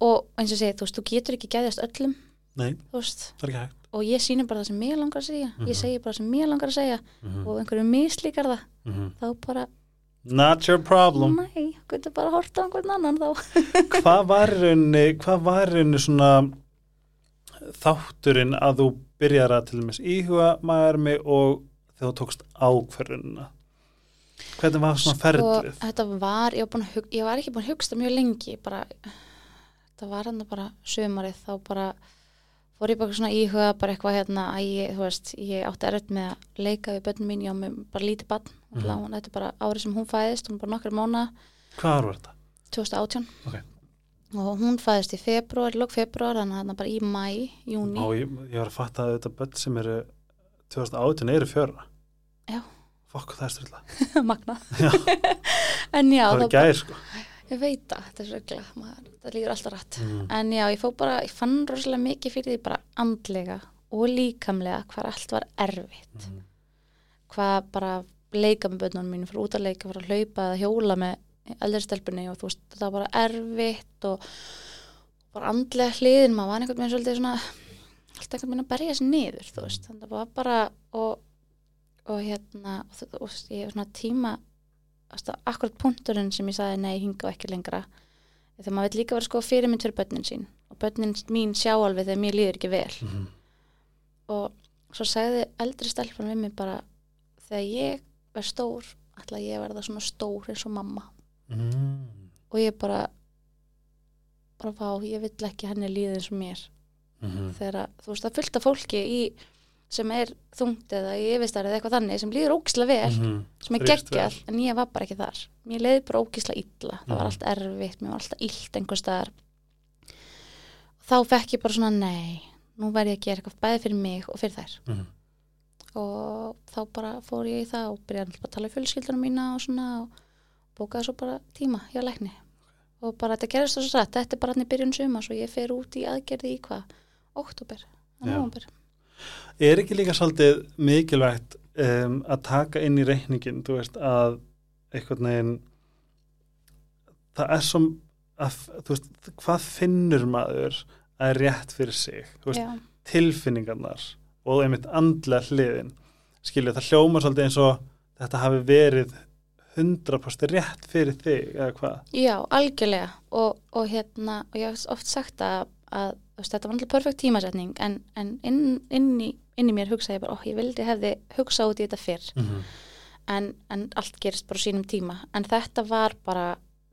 Og eins og segi, þú veist, þú getur ekki gæðast öllum Nei, veist, það er ekki hægt. Og ég sýnir bara það sem mér langar að segja. Mhm. ég segi bara það sem mér langar að segja. Mhm. og einhverju mislíkar það Mhm. þá bara, Not your problem. Nei, getur bara hort á einhvern annan þá. (laughs) Hvað var rauninni hvað var rauninni svona þátturinn að þú byrjar að til dæmis íhuga maðurmi og þegar þú tókst ákverðunina Hvernig var svona ferlið? Sko, þetta var, ég var, hug, ég var ekki búin að hugsta mjög lengi bara, þetta var hann bara sömarið þá bara fór ég bara svona íhuga bara eitthvað hérna að ég, þú veist, ég átti erfitt með að leika við börnum mín, ég á með bara lítið barn Mhm. mm. þetta er bara árið sem hún fæðist, hún er bara nokkra mánu Hvað var þetta? 2018 Ok. og hún fæðist í februar, lók februar þannig að hann bara í mæ, júni Ó, ég, ég var að fatta að þetta börn sem eru 2018 eru fjöra Já. Fokk, það er styrla (laughs) magna Já. (laughs) en já, Það er gæðir sko ég veit það, þetta er regla það líður alltaf rætt mm. En já, ég bara, ég fann rosalega mikið fyrir því bara andlega og líkamlega hvað allt var erfitt. Mm. Hvað bara leika með börnunum mínu, fyrir út að leika, fyrir að hlaupa eða hjóla með eldri stelpunni og þú veist, það var bara erfitt og bara andlega hliðin, maður var einhvern veginn svolítið svona, alltaf einhvern veginn að berja sér niður, þú veist, þannig að það var bara og, og hérna, og, og, og ég er svona tíma, akkurat punkturinn sem ég sagði nei, hinga ekki lengra þegar maður vil líka vera sko fyrirmynd fyrir börnin sín og börnin mín sjá alveg þegar mér líður ekki vel Mm. og svo sagði eldri stelpan við mig bara þegar ég er stór ætla ég að verða svona stór eins og mamma Mm. og ég bara bara fá, ég vill ekki henni líða eins og mér Mm. þegar að, þú veist það fylgta fólki í sem er þungt eða í yfirstarið eitthvað þannig sem líður ógislega vel Mm. sem er geggjall, en ég var bara ekki þar. Mér leiði bara ógislega illa, það var Mhm. allt erfitt mér var alltaf illt einhver staðar. Þá fekk ég bara svona nei, nú verð ég að gera eitthvað bæði fyrir mig og fyrir þær. Mm. og þá bara fór ég í það og byrjaði að tala í fjölskyldunum mína og svona og bókaði svo bara tíma hjá lækni. Og bara þetta gerist svo satt, þetta er bara hann í byrjun sumas og ég fer út í aðgerði í hvað? Oktober, Er ekki líka svolítið mikilvægt um, að taka inn í reikningin, þú veist, að einhvern veginn það er svo að, þú veist, hvað finnur maður að er rétt fyrir sig, veist, tilfinningarnar og einmitt andlega hliðin. Skilju, það hljóma svolítið eins og þetta hafi verið 100% rétt fyrir þig, eða hvað? Já, algjörlega. Og, og hérna, og ég hef oft sagt að, að veist, þetta var alltaf perfekt tímasetning en, en inn, inn, í, inn í mér hugsaði ég bara, ó, ég vildi hefði hugsað út í þetta fyrr. Mm -hmm. en, en allt gerist bara sínum tíma. En þetta var bara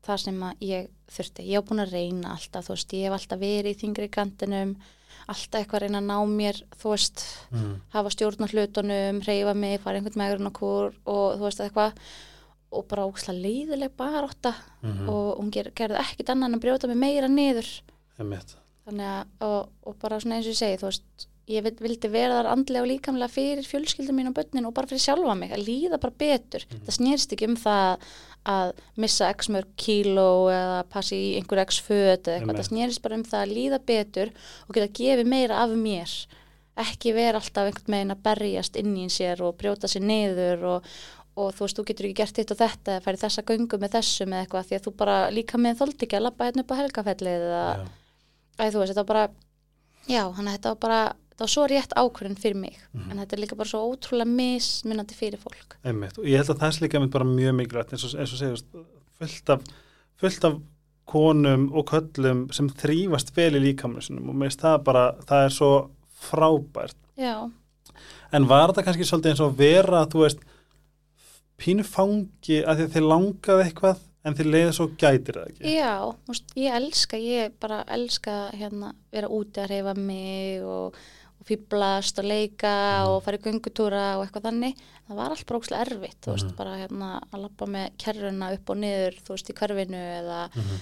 það sem að ég þurfti, ég hef búin að reyna alltaf, þú veist, ég hef alltaf verið í þingri kantinum, alltaf eitthvað að reyna að ná mér, þú veist mm. hafa stjórn á hlutunum, reyfa mig fara einhvern megurinn okkur og þú veist eitthvað. Og bara ókslega leiðileg barótta Mm og hún ger, gerði ekkit annan en brjóta mig meira niður þannig að, og, og bara svona eins og ég segi þú veist, ég vil- vildi vera þar andlega og líkamlega fyrir fjölskyldum mín og börnin og bara fyrir sjálfa mig, að líða bara betur það snýrst ekki um það að missa x mörg kíló eða passi í einhver x föt eða eitthvað, Einmitt. það snýrst bara um það að líða betur og geta gefið meira af mér ekki vera alltaf einhvern veginn að berjast inn í sér og brjóta sér niður og, og þú veist, þú getur ekki gert hitt og þetta eða færi þessa göngu með þessum eða eitthvað því að þú bara líka með þoldi ekki að labba hérna upp á helgafellið eða, Já. Æ, þú veist, þetta var bara já, að þetta var bara þetta var svo rétt ákvörðin fyrir mig Mhm. en þetta er líka bara svo ótrúlega mismunandi fyrir fólk. Einmitt, og ég held að það er líka einmitt bara mjög mikilvægt eins og, eins og segjast fullt af, fullt af konum og köllum sem þrýfast vel í líkaminu sinum og meðist það bara, það er svo frábært. Já, en var þetta kannski svolítið eins og vera þú veist, pínu fangi að að þið langaði eitthvað en þið leiði svo gætir það ekki? Já múst, ég elska, ég bara elska hérna, vera úti að reyfa mig og, og fýblast og leika Mhm. og fara í göngutúra og eitthvað þannig. Það var allt brókslega erfitt, þú veist, Mhm. bara hérna að lappa með kerruna upp og niður þú veist, í hverfinu eða, Mhm,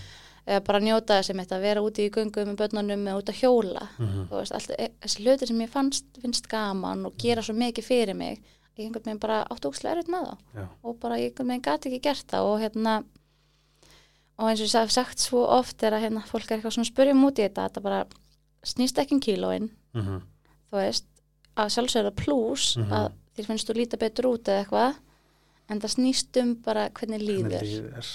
eða bara njóta þess að vera úti í göngu með börnunum eða út að hjóla. Mhm, þú veist, allt, e- þessi hlutir sem ég fannst, finnst gaman og gera svo mikið fyrir mig ég einhvern veginn bara áttu ókslega erfitt með það já, og bara ég einhvern veginn gati ekki gert það og hérna og eins og ég hef sagt svo oft er að hérna fólk er eitthvað svona að spurja um út í þetta þetta bara snýst ekki um kílóin. Mhm, þú veist, að sjálfsögða pluss Mhm. að þér finnst þú líta betur út eða eitthvað en það snýst um bara hvernig líður hvernig líður.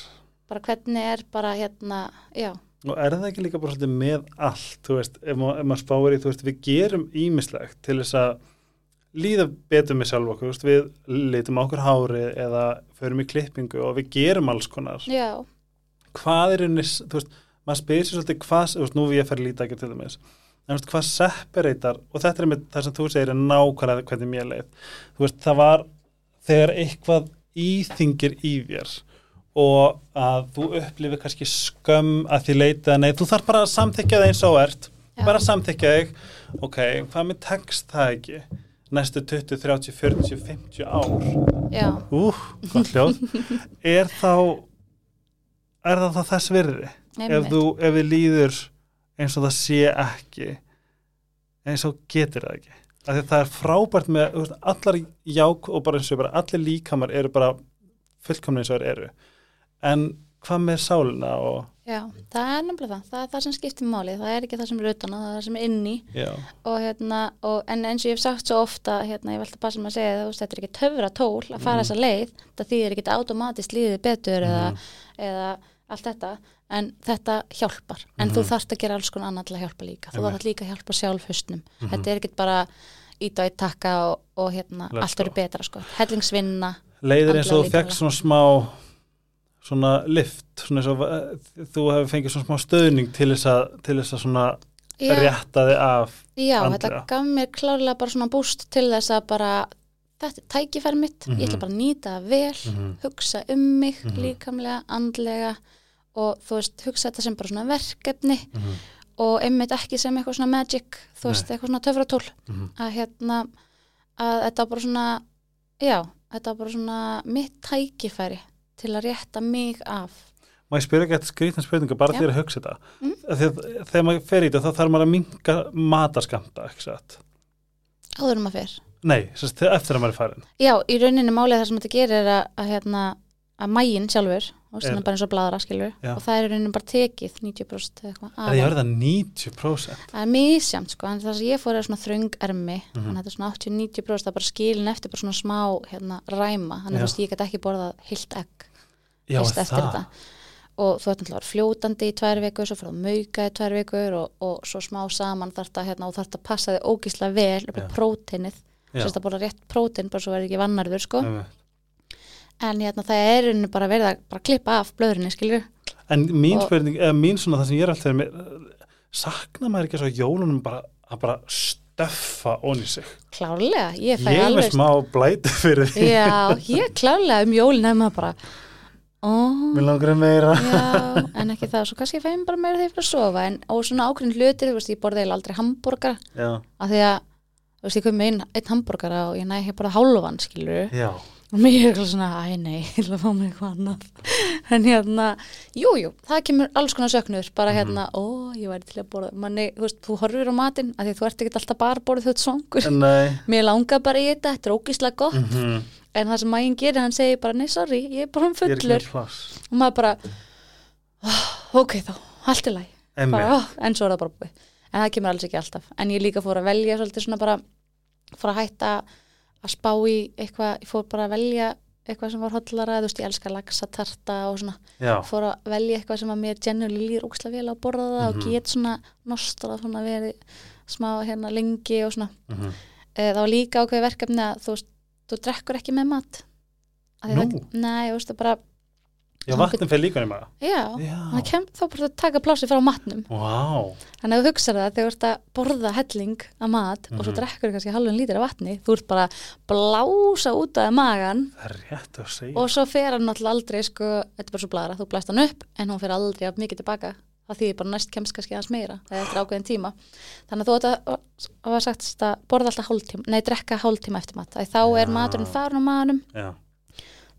bara hvernig er bara hérna, já, og er það ekki líka bara svolítið með allt, þú veist, ef, ma ef maður spáir í, þú veist, við gerum ímislegt til þess að líða betur með sjálf okkur, þú veist, við litum okkur hári eða förum í klippingu og við gerum alls konar. já, Hvað er unnis, þú veist, maður spyrir sér svolítið hvað, þú veist, nú við ég fer líta ekki til dæmis, en þú veist, hvað separatar, og þetta er með það sem þú segir er nákvæmlega hvernig mér leið, þú veist, það var þegar eitthvað íþingir í þér og að þú upplifir kannski skömm að því leita, nei, þú þarf bara að samþykja það eins og ert, Já. bara samþykja þig, ok, hvað með tekst það ekki, næstu 20, 30, 40, 50 ár, já, úh, gott hljóð, (laughs) er þá, er það þess virði? ef þú, ef við líður eins og það sé ekki eins og getur það ekki? Af því að það er frábært með veist, allar ják og bara eins og bara allir líkamar eru bara fullkomni eins og eru. En hvað með sálina og Já, það er nefnilega það, það er það sem skiptir máli, það er ekki það sem er utan á, það er það sem er inni. Og hérna, og, en eins og ég hef sagt svo ofta, hérna, ég velta að passa með að segja það, þetta er ekki töfra tól að fara Mhm. þessa leið, það þýðir ekki automatist líðið betur eða, Mhm. eða allt þetta, en þetta hjálpar, en þú Mhm. þarft að gera alls konar annað til að hjálpa líka, þú þarft líka að hjálpa sjálfhustnum, Mhm. þetta er ekki bara ít og eitt takka og, og hérna, Let's allt verður go. betra, sko, hellingsvinna, leiðir eins og þú líkamlega. svona smá svona lift svona og eh, þú hefur fengið svona smá stöðning til þess að, til þess að svona Já. rétta þig af Já, andlega. þetta gaf mér klárlega bara svona búst til þess að bara þetta er tækifæri mitt, ég ætla Mhm. bara að nýta vel, Mhm. hugsa um mig líkamlega, andlega og þú veist, hugsa þetta sem bara svona verkefni Mhm. og einmitt ekki sem eitthvað svona magic, þú veist, eitthvað svona töfratól Mhm. að hérna að þetta bara svona, já þetta bara svona mitt tækifæri til að rétta mig af Má ég spyrja ekki eitthvað skrýtna spurninga bara því að hugsa þetta Mm. mm. þegar, þegar maður fer í þetta þá þarf maður að minka mataskamta ekki satt? áður um að fyrr. Nei, eftir að maður er farin Já, í rauninni málið það sem þetta gerir er að, að hérna, að mægin sjálfur og Er- er bara eins og bladra skilur Já. og það er rauninni bara tekið 90% eða eitthvað Er ég verið að 90%? það er misjamt sko, en það sem ég fór er svona þröng ermi, Mhm. þannig að þetta er svona 80-90% það er bara skilin eftir bara svona smá hérna, ræma, þannig að ég get ekki borðað heilt egg er eftir það? þetta og þú ert náttúrulega fljótandi í tvær vikur svo fyrir að mauka í tvær vikur og, og svo smá saman þarf þetta hérna, og þarf þetta að passa þig ógíslega vel próteinið, sérst að borða rétt prótein bara svo er ekki vannarður sko. En hérna það er rauninni bara verið að bara klippa af blöðurinni skilur En mín Og- spurning, eða mín svona það sem ég er alltaf með, sakna maður ekki svo jólunum bara að bara stöffa onni sig? Klárlega, ég fæ Ég er með alveg smá blæti fyrir því. Já, ég klárlega um jólin er maður bara ó, Mér langar meira. Já, en ekki það svo kannski ég bara meira þegar ég fyrir að sofa. En, og svona ákveðin hlutir, þú veist, ég borði aldrei hambúrgar af því að þú veist, ég kom með einn ein hambúrgara og ég næ ekki bara hálfan, skilur já, og mér er eitthvað svona, æ nei, ég ætla að fá mig eitthvað annað. En hérna, jú, jú, það kemur alls konar söknur, bara hérna ó, ég væri til að borða, manni, þú veist, þú horfir á matinn af því að þú ert ekki alltaf bara að borða þau svangur nei. Mér langar bara í þetta, þetta er ógíslega gott. Mm en það sem mægin gerir, hann segir bara, nei, sorry, ég er bara um fullur. og maður bara, oh, ok þá, allt er læg bara, oh, en svo er það bara búið. En það kemur alls ekki alltaf. En ég líka fór að velja svolítið svona bara fór að hætta að spá í eitthvað, ég fór bara að velja eitthvað sem var hotlara, þú veist ég elska lagsatarta og svona, já, fór að velja eitthvað sem að mér generally líður ókslega vel að borða það Mhm. og get svona nostrað svona verið smá hérna lengi og svona. Mhm, e, það var líka ákveði verkefni að þú þú drekkur ekki með mat. Nú? það, nei, þú veist það bara já, vatnum fyrir líka nema. Já, Já, það kem þá bara að taka plási frá matnum. Vá. Þannig að þú hugsaðu það þegar þú ert að borða helling af mat og svo Mhm. drekkur kannski halvun lítir af vatni, þú ert bara að blása út af magan Það er rétt að segja. og svo fer hann náttúrulega aldrei sko, þetta er bara svo bladra, þú blæst hann upp en hún fer aldrei af mikið tilbaka. Það þýðir bara næst kemst kannski hans meira eða eftir ákveðin tíma. Þannig að þú ert að, að, að sagt að borða alltaf hálftíma, nei drekka hálftíma eftir mat. Þá er maturinn farin á maganum. Já,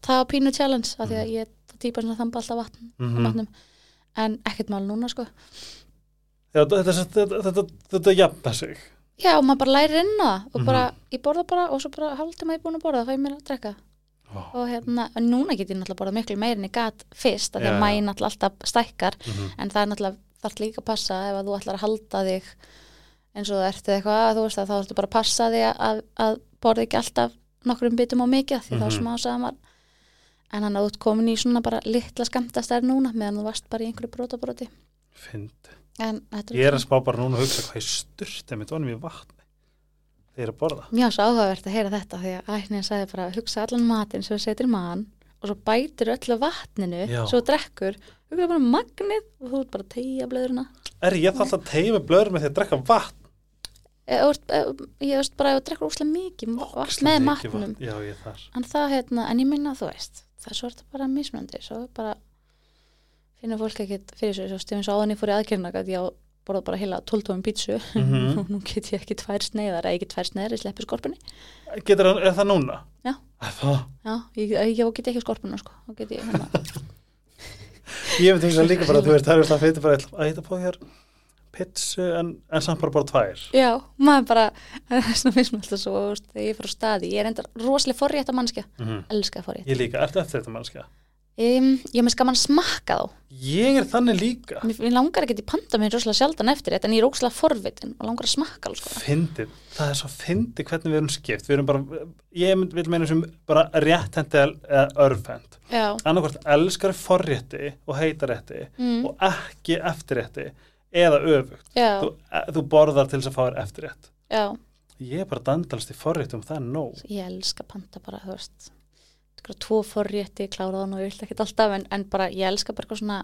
það er pínu challenge af því að ég típa sem þamba alltaf vatn á mhm. matnum en ekkert mál núna sko já þetta, þetta, þetta, þetta, jafna sig Já, og maður bara lærir inn á það og Mhm. bara, ég borða bara og svo bara hálftíma ég búin að borða, það fæ ég mér að drekka Vá. og hérna, en núna get ég náttúrulega borða miklu meir en ég gat fyrst, af því að mæn alltaf stækkar, Mhm. en það er náttúrulega þarf líka að passa ef að þú ætlar að halda þig eins og þú ert eða eitthvað, þú veist að þá ertu bara að passa þig að, að borða ekki alltaf nokkrum bitum á mikið, því þá Mhm. smá saman en hann að þú ert komin í svona bara litla skamtastær núna meðan þú varst bara í einhverju brotabróti Fyndi. en Ég er að spá bara núna að hugsa hvað ég styrti mitt vonum í vatni þegar ég er að borða. mjög svo áhugavert að heyra þetta því að ætnin sagði bara hugsa allan matinn sem þú setur í mann og svo bætir öllu vatninu Já. svo þú drekkur, hugsa bara um magnið og þú ert bara að tegja blöðurna Er ég alltaf að tegja með blöður með því að drekka vatn? e, og, e, ég veist bara ef þú drekkur úslega mikið vatn með matnum vatn. Já, ég þar. en það hérna, en ég minna þú veist það er svo þetta bara mismunandi svo bara finnur fólk ekkert fyrir svo stefins áðan ég fór í aðgerna að ég borða bara heila 12 tómi pítsu. Mhm. (laughs) og nú get ég ekki tvær sneiðar eða ekki tvær sneiðar, ég sleppi skorpunni Getur það, er það núna? Já. Það, já, ég, ég get ekki skorpunna sko. Ég (laughs) hérna. Ég veit ekki líka bara að þú veist, það er það fyrir bara að ég ætla að pizzu en, en samt bara bara tvær. já, maður bara, (laughs) það er svona mér alltaf svo, þegar ég fyrir á staði ég er enda rosalega forrétt að mannskja, Mm elska forrétt Ég líka, ertu eftir þetta mannskja? um, ég með skaman smakka þá Ég er þannig líka. mér, mér langar ekki til panta mér rosalega sjaldan eftir þetta en ég er rosalega forvitin og langar að smakka alls. Fyndið, það er svo fyndið hvernig við erum skipt. Við erum bara, ég vil meina sem bara rétthendi eða örfend. já, Annarkvort elskar forrétti og heitarétti mm, og ekki eftirrétti eða öfugt. Þú, e, þú borðar til þess að fá þér eftirrétt. já Ég er bara dandalst í forréttum, það er nóg. ég elska panta bara, þú veist tvo forrétti, klára það nú ég vil ekki alltaf, en, en bara, ég elska bara eitthvað svona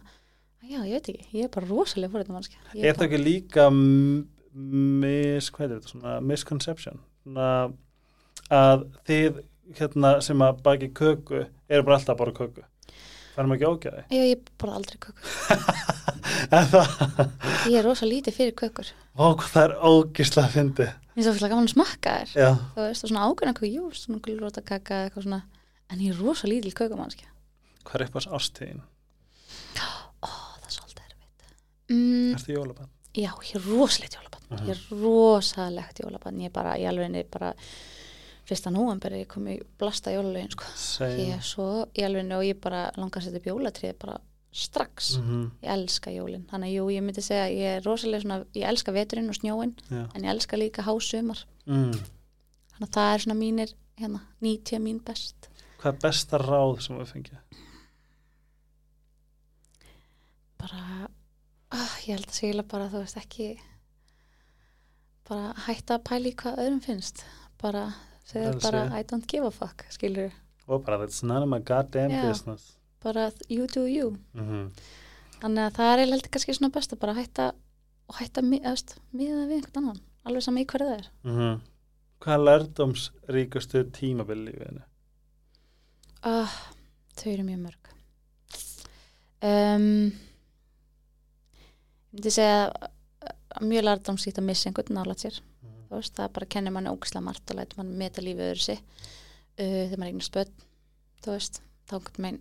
já, ég veit ekki, ég er bara rosalega forrétti mannskja Er það ekki líka mis, hvað er þetta, svona misconception? Svona að þið hérna sem að baki köku eru bara alltaf að borða köku. Færum ekki ógæði? Já, ég borða aldrei kökur. (laughs) Það, Ég er rosa lítið fyrir kökur. ó, hvað það er ógislega fyndið. Ég er svo fyrir gaman að smakka þær. Já, Þú veist, og svona ákveðna kökur, jú, svona gulróta kaka, eitthvað svona. En ég er rosa lítil kökumannskja. hvað er upp á ástíðin? Ó, það er svolítið erfitt. Mm, Ertu jólabann? já, ég er rosalegt jólabann. Mhm. Ég er rosalegt jólabann. Ég er bara, ég alveg er fyrsta nóvember er ég komið blasta jólalögin, sko. Ég er svo í alveg og ég bara langar að setja upp jólatrið bara strax. Mhm, Ég elska jólin. Þannig að jú, ég myndi segja, ég er rosalega svona, ég elska veturinn og snjóin, Já. en ég elska líka hásumar. Mm. Þannig að það er svona mínir, hérna, 90 mín best. Hvað er besta ráð sem við fengið? Bara, ah, ég held að segja bara, þú veist, ekki, bara hætta að pæla í hvað öðrum finnst. Bara, Frelsi. bara, I don't give a fuck, skilur. Og bara, that's none of my goddamn Já. business. Bara, you do you. Mm Þannig að það er eiginlega kannski svona besta, bara hætta, og hætta, miða við einhvern annan. Alveg sama í hverju það er. -hmm. Hvað er lærdomsríkustu tímabil í lífinu? Ah, þau eru mjög mörg. Um, ég myndi segja að mjög lærdomsýtt að missa einhvern nálat sér. Mhm. Veist, það bara kennir manni ógislega margt og lætur manni meta lífið öðru sig. Uh, þegar maður eignast börn, þú veist, þá veginn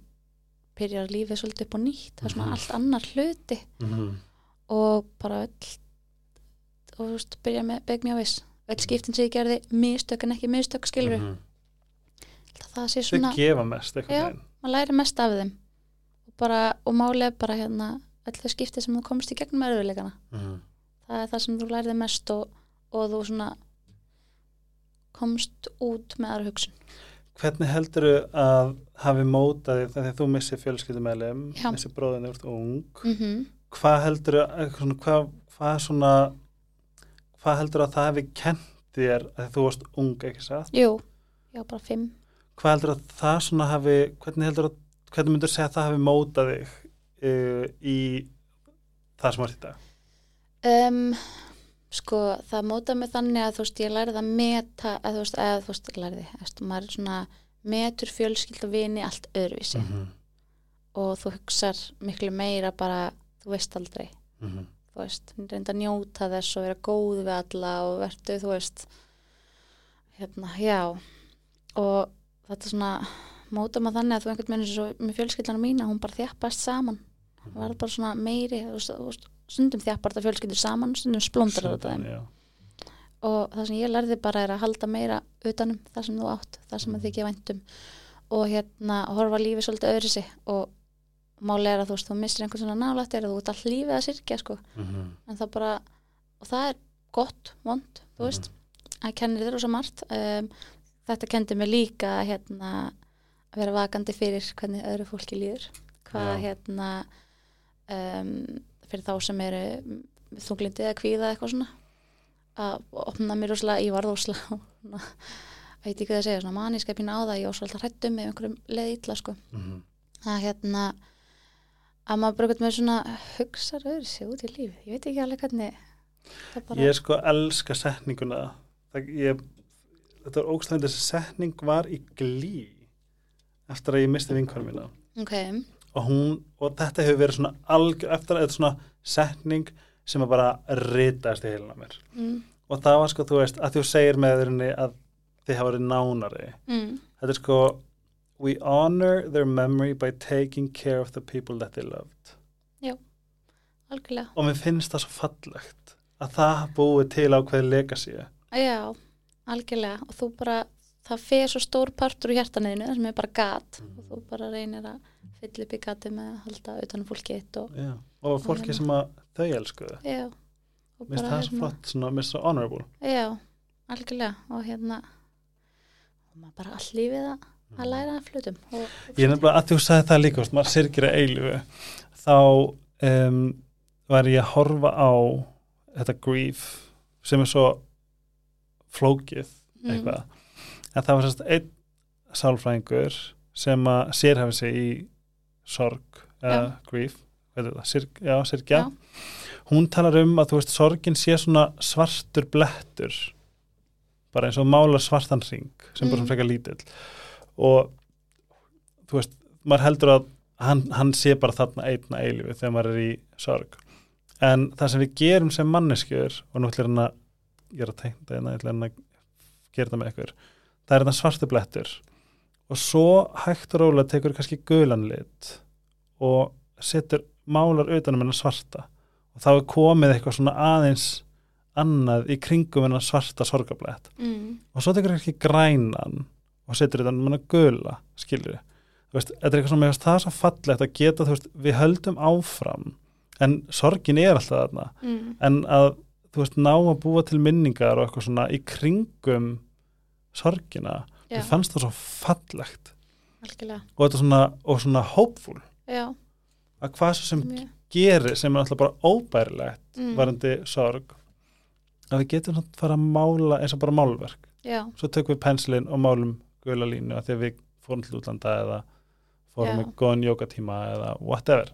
byrjar lífið svolítið upp á nýtt. Það er svona Mhm. allt annar hluti Mm og bara öll, og þú veist, byrja með beg mjög viss. Öll skiptin sem ég gerði, mistök en ekki mistök, skilur við. -hmm. Það sé Þau svona... gefa mest Já. maður læri mest af þeim og, bara, og máli er bara hérna öll þau skipti sem þú komst í gegnum erfiðleikana Mm það er það sem þú lærið mest og, og þú svona komst út með aðra hugsun Hvernig heldur að hafi mótað þig þegar þú missir fjölskyldumælum, missir bróðinu úr ung, mm -hmm. hvað heldur að, svona, hvað, hvað svona, hvað heldur að það hefði kent þér að þú varst ung, ekki satt? Jú, já bara fimm Hvað heldur að það svona hafi, hvernig heldur að, hvernig myndur segja að það hafi mótað þig uh, í það sem var dag? um, sko það mótaði mig þannig að þú veist ég lærið að meta eða þú veist, eða þú veist lærið eftir, maður er svona metur fjölskyld og vini allt öðruvísi -hmm. og þú hugsar miklu meira bara þú veist aldrei Mm -hmm. þú veist, reynda að njóta þess og vera góð við alla og verðu, þú veist hérna, já og þetta svona móta maður þannig að þú einhvern veginn með fjölskyldana mína, hún bara þjappast saman það var bara svona meiri þú veist, þú veist, stundum þjappar þetta fjölskyldur saman stundum splundar þetta þeim. Já. og það sem ég lærði bara er að halda meira utanum það sem þú átt, það sem þið ekki væntum og hérna horfa lífið svolítið öðru sig og máli er að þú veist, þú missir einhvern svona nálægt er að þú ert all lífið að sirkja sko. Mm -hmm. en það bara, og það er gott, vond, þú veist það kennir þér rosa margt. Um, þetta kendi mig líka hérna, að vera vakandi fyrir hvernig öðru fólki líður. Hvað hérna um, fyrir þá sem eru þunglindi eða kvíða eitthvað svona að opna mér úrslega, ég var úrslega (laughs) veit ekki hvað að segja, svona maníska pína á það, ég svolítið hrættum með einhverjum leið illa sko. Mhm. að hérna að maður bara með svona hugsa öðru sig út í lífið, ég veit ekki alveg hvernig bara, Ég sko elska setninguna. Það, ég, Þetta var ógstæðan þessi setning var í glý eftir að ég misti vinkvæðum mína. Ok, og hún, og þetta hefur verið svona algjör, eftir að þetta svona setning sem er bara ritaðist í heilina á mér. Mm, og það var sko, þú veist, að þú segir með þeirinni að þið hafa verið nánari. Mm, þetta er sko we honor their memory by taking care of the people that they loved. Algjörlega. Og mér finnst það svo fallegt að það búið til ákveði legacy. Já, algjörlega. Og þú bara, það fer svo stór partur úr hjartanniðinu sem er bara gat. Og þú bara reynir að fylla upp í gati með að halda utanum fólki eitt og Já. og fólki sem að þau elskuðu. Og mér finnst það svo hérna- flott, mér finnst það svo honorable. Já, algjörlega. Og hérna og maður bara all lífið að, að læra að flutum og, Ég er nefnilega að þú sagði það líka, maður sirkir að eilifu þá um, var ég að horfa á þetta grief sem er svo flókið Mm. En það var sérst einn sálfræðingur sem að sérhafi sig í sorg eða Já. grief er það, Sirk, já, sirkja Já. hún talar um að þú veist sorgin sé svona svartur blettur bara eins og mála svartan ring sem bara Mm. svona frekar lítill og þú veist, maður heldur að hann, hann sé bara þarna einna eilifu þegar maður er í sorg en það sem við gerum sem manneskjur og nú ætlir hann að ég er að teikna þetta, hérna, ég ætla hann að gera þetta með ykkur það er þetta svartu blettur. Og svo hægt og rólega tekur kannski gulan lit og setur málar utanum hennar svarta. Og þá er komið eitthvað svona aðeins annað í kringum hennar svarta sorgablett mm, og svo tekur ekki grænan og setur þetta um hennar gula skilur veist, þetta er eitthvað svona með það er svo fallegt að geta, veist, við höldum áfram en sorgin er alltaf þarna. Mm, en að þú veist, ná að búa til minningar og eitthvað svona í kringum sorgina, já, ég fannst það svo fallegt. Algjörlega. Og þetta svona, og svona hopeful. Já, að hvað svo sem mjög, gerir sem er alltaf bara óbærilegt mm, varandi sorg að við getum svona fara að mála eins og bara málverk. Já, svo tökum við penslin og málum gula línu að því að við fórum til útlanda eða fórum með góðan jókatíma eða whatever.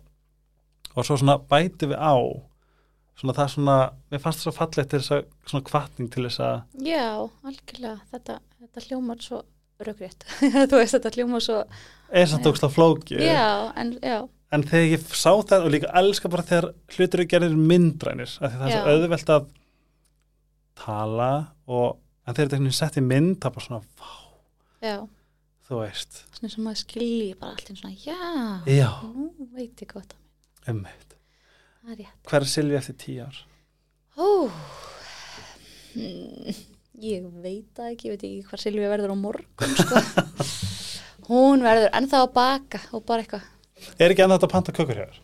Og svo svona bæti við á svona það svona, mér fannst það svo fallegt til þess að svona kvartning til þess að já, algjörlega. Þetta, þetta hljómar svo rökrétt. (laughs) Þú veist þetta hljómar svo er samt Já. ógst á flóki já, en já, en þegar ég sá það og líka elska bara þegar hlutur eru gerðir myndrænir af því það er svo auðvelt að tala og en þegar þetta er sett í mynd það er bara svona, vá, já. Þú veist. Svona sem maður skilji bara allt einn svona já, já, nú veit ég hvað það ummitt það er rétt hver er Silvi eftir tíu ár? Ó, hmm, ég veit það ekki, ég veit ekki hvað Silvi verður á morgun, sko. (laughs) Hún verður ennþá að baka og bara eitthvað. er ekki annað að panta kökur hér?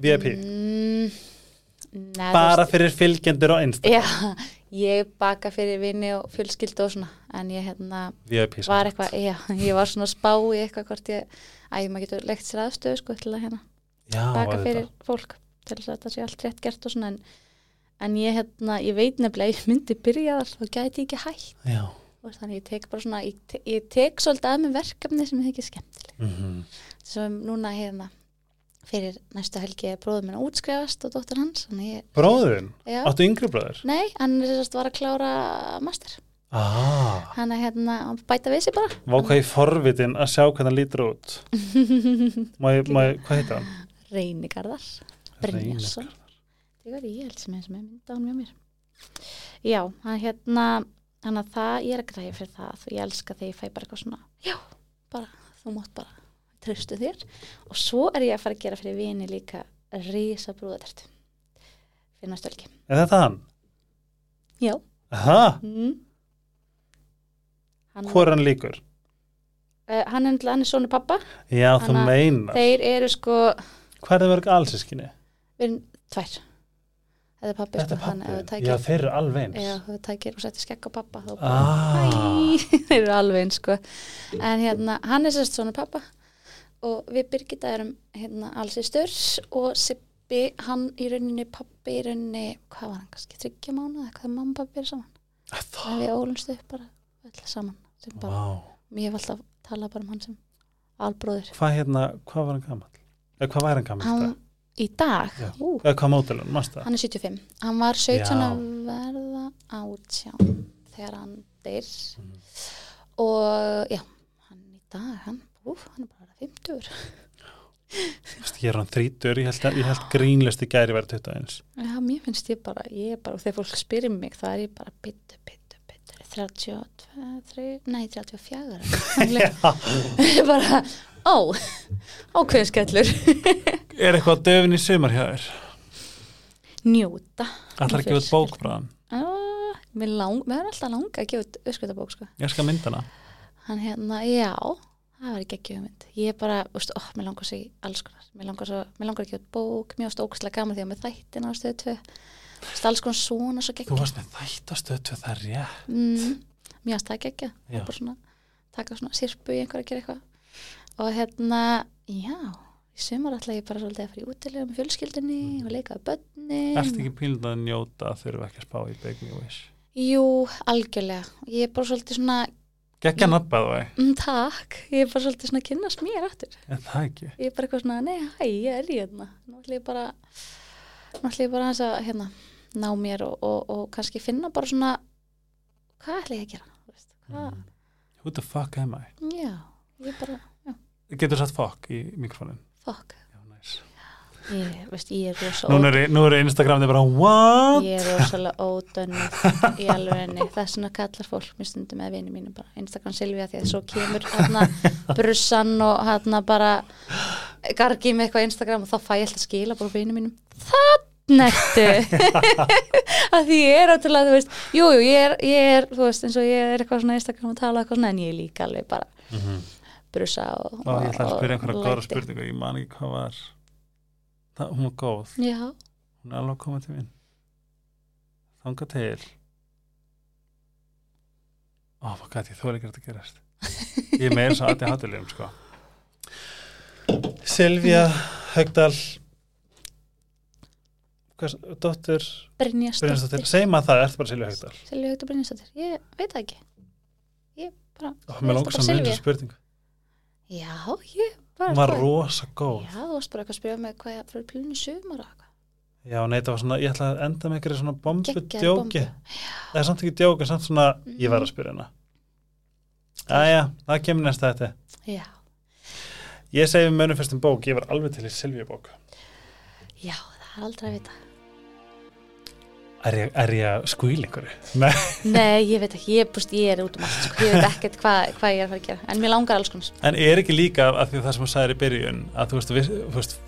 VIP, Mm, neð, bara fyrir fylgjendur á Insta Já, ég baka fyrir vini og fjölskyldu og svona, en ég hérna var eitthvað, já, ég var svona að spá í eitthvað hvort ég, æ, maður getur legt sér aðstöðu, sko, til að hérna baka fyrir fólk til þess að þetta sé allt rétt gert og svona en, en ég, hérna, ég veit nefnilega ef ég myndi byrja þar þá gæti ég ekki hægt já. og þannig ég tek bara svona ég, te ég tek svolítið að með verkefni sem ég þykir skemmtileg. Mm sem núna hérna fyrir næstu helgi er bróður minn að útskrifast og dóttur hans já, áttu yngri bróður? nei, hann er var að klára master, ah, hann er hérna að bæta við sig bara. Vá hvað ég forvitin að sjá hvernig hann lítur út. (laughs) Má ég, hvað heitir hann? Reynigarðar Brynjarsson. Það var ég held sem er sem er mynda hann með mér. Já, hann hérna hann að það, ég er ekki það fyrir það ég elska þegar ég fæ bara eitthvað svona já, bara, þú mátt bara tröstu þér. Og svo er ég að fara að gera fyrir vini líka rísa brúðatert fyrir næstu helgi. Er þetta hann? já, Aha, mm. hvor er hann líkur? uh, hann er er svona pappa já, þú Hanna- meinar. þeir eru sko hvað er það allsískinni? við erum tvær þetta er pappi þetta er pappi, já þeir eru alveg eins Já, þú tækir og settir skegg á pappa þá Ah. (laughs) þeir eru alveg eins sko. en hérna, hann er sérst svona pappa og við Birgitta erum hérna allsistur og pappi, hann í rauninni pappi í rauninni, hvað var hann kannski þryggja mánu eða hvað mamma pappi er saman Það, en við ólumst upp bara öll saman sem bara, vá. ég hef alltaf talað bara um hann sem albróðir Hvað hérna, hvað var hann gammal? Eða hvað var hann gammal? hann í dag, ú, Eða hvað mótilun, mást það? hann er 75 hann var 17 Já. að verða átján þegar hann deyr Mhm. og já, hann í dag hann, úf, hann er bara 50 Ég er hann þrítur, ég held, ég held grínlist í gæri verið 21 Já, mér finnst ég bara, ég er bara, og þegar fólk spyrir mig, það er ég bara byttu, byttu, byttu, 32, 3, nei, 34. Ég er bara, ó, ákveðin skellur. (laughs) Er eitthvað döfin í sumar hjá þér? Njóta. Ætlar ekki út bók frá hann? Ah, mér, lang, mér er alltaf langa að gefa út öskutabók, sko. Ég skal mynda hana Hann hérna, já, það var ekki ekki hugmynd. Ég er bara, úst, ó, mér langar í alls konar. Mér langar, svo, mér langar að gefa út bók, mér varst ógæslega gaman því að með þættina á stöðu tvö. Þú veist, alls konar svona svo Þú geggjað. varst með þættastötu það er rétt mm, mér finnst það svona, taka svona sirpu í einhver að gera eitthvað og hérna, já í sumar ætla ég bara svolítið að fara í útilega með fjölskyldinni og leika við börnin Ertu ekki pílund að njóta að þurfa ekki að spá í Me a Wish? Jú, algjörlega. Ég er bara svolítið svona, Gekka Ég- nafnað það, mm, takk. Ég er bara svolítið svona að kynnast mér aftur. En það ekki? Ég er bara eitthvað svona, nei, hæ, ég er í hérna. Nú ætla ég bara nú ætla ég bara að hérna, ná mér og, og, og kannski finna bara svona hvað ætla ég að gera veist, Mm. Who the fuck am I? já, ég bara Getur satt fuck í mikrofónin? Já, næs Ég, veist, ég er rosa Nú er, nú er Instagramni bara what? Ég er rosalega ódönnuð í alveg enni. Það er svona kallar fólk mér stundum með vini mínu bara Instagram Silvía því að svo kemur hérna brussan og hérna bara gargi með eitthvað Instagram og þá fæ ég alltaf skila bara vini mínum Þannig (laughs) að því ég er ótrúlega, þú veist Jú, jú, ég ég er, þú veist, eins og ég er eitthvað svona Instagram að tala eitthvað svona en ég líka alveg bara Mm -hmm. Brussa og, Ó, ég ætla að spyrja einhverja góðra spurningu Ég man ekki hvað var það, Hún var góð, Já, hún er alveg að koma til mín. Þanga til. Oh, hvað gæti, þú er ekki að þetta gerast. Ég er meira svo aðið hátulegum sko. Silvía Haugdal Hvers, dóttur Brynjastóttir segjum að það, ertu bara Silvía Haugdal Silvía Haugdal Brynjastóttir, ég veit það ekki. Ég bara Mér langar svo að mynda spurningu Já, ég bara Hún var hvað- rosa góð. Já, þú varst bara eitthvað að spyrja mig hvað fyrir plunni sumar og eitthvað. Já, nei, það var svona, ég ætla að enda með einhverju svona bombu Geggjaðri djóki. bombu. Það er samt ekki djóki, samt svona ég var að spyrja hana. Æja, það kemur næsta þetta Já, Ég segi við mönum fyrstum bók, ég var alveg til í Silvíu bók já, það er aldrei að vita Er ég, er ég að skvíla einhverju? Nei, (laughs) Nei, ég veit ekki, ég, búst, ég er út um allt sko. Ég veit ekkert hvað, hvað ég er að fara að gera. En mér langar alls konar. En er ekki líka að því það sem þú sagðir í byrjun að þú veist, þú veist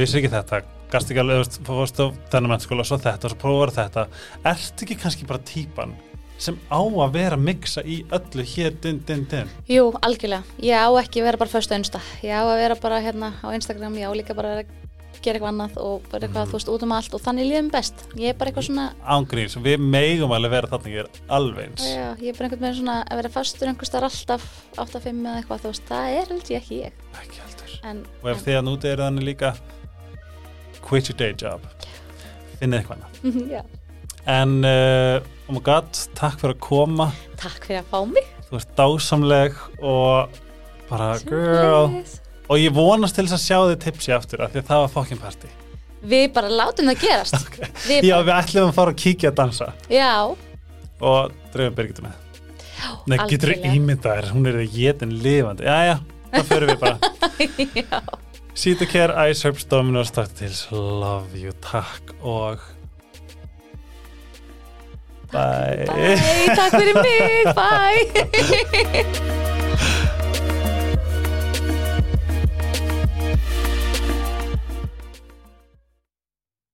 vissi ekki þetta, gast ekki alveg, þú veist, á þennan mennskóla, svo þetta, svo prófar þetta. Ertu ekki kannski bara típan sem á að vera að mixa í öllu hér, din, din, din? Jú, algjörlega, ég á ekki að vera bara föstu einsta Ég á að vera bara hérna á Instagram Ég á líka bara að vera að gera eitthvað annað og bara eitthvað, Mhm. þú veist, út um allt og þannig líðum best. Ég er bara eitthvað svona ángríns, við megum alveg vera þarna ég er alveg eins. Já, ég er bara einhvern veginn svona að vera fastur einhvers þar alltaf 8-5 eða eitthvað, þú veist, það er held ég ekki ég. Ekki heldur. En, og ef þið að núti eru þannig líka quit your day job. Finnið eitthvað annað. En já, en uh, oh my god, takk fyrir að koma. Takk fyrir að fá mig. Þú ert dásamleg og bara girl. Og ég vonast til þess að sjá þið tipsi aftur af því að það var fucking party. Við bara látum það gerast. (laughs) Okay. Við já, bara, við ætlum að fara að kíkja að dansa. Já, og drefum Birgitta með. Nei, getur þú algjörlega. ímyndað þér, hún er jétin lifandi. Já, já, það fyrir við bara. (laughs) Já, Care, Ice Herbs, Dominos, Dr. Tils, love you, takk og bye. bye, takk fyrir mig, bye (laughs)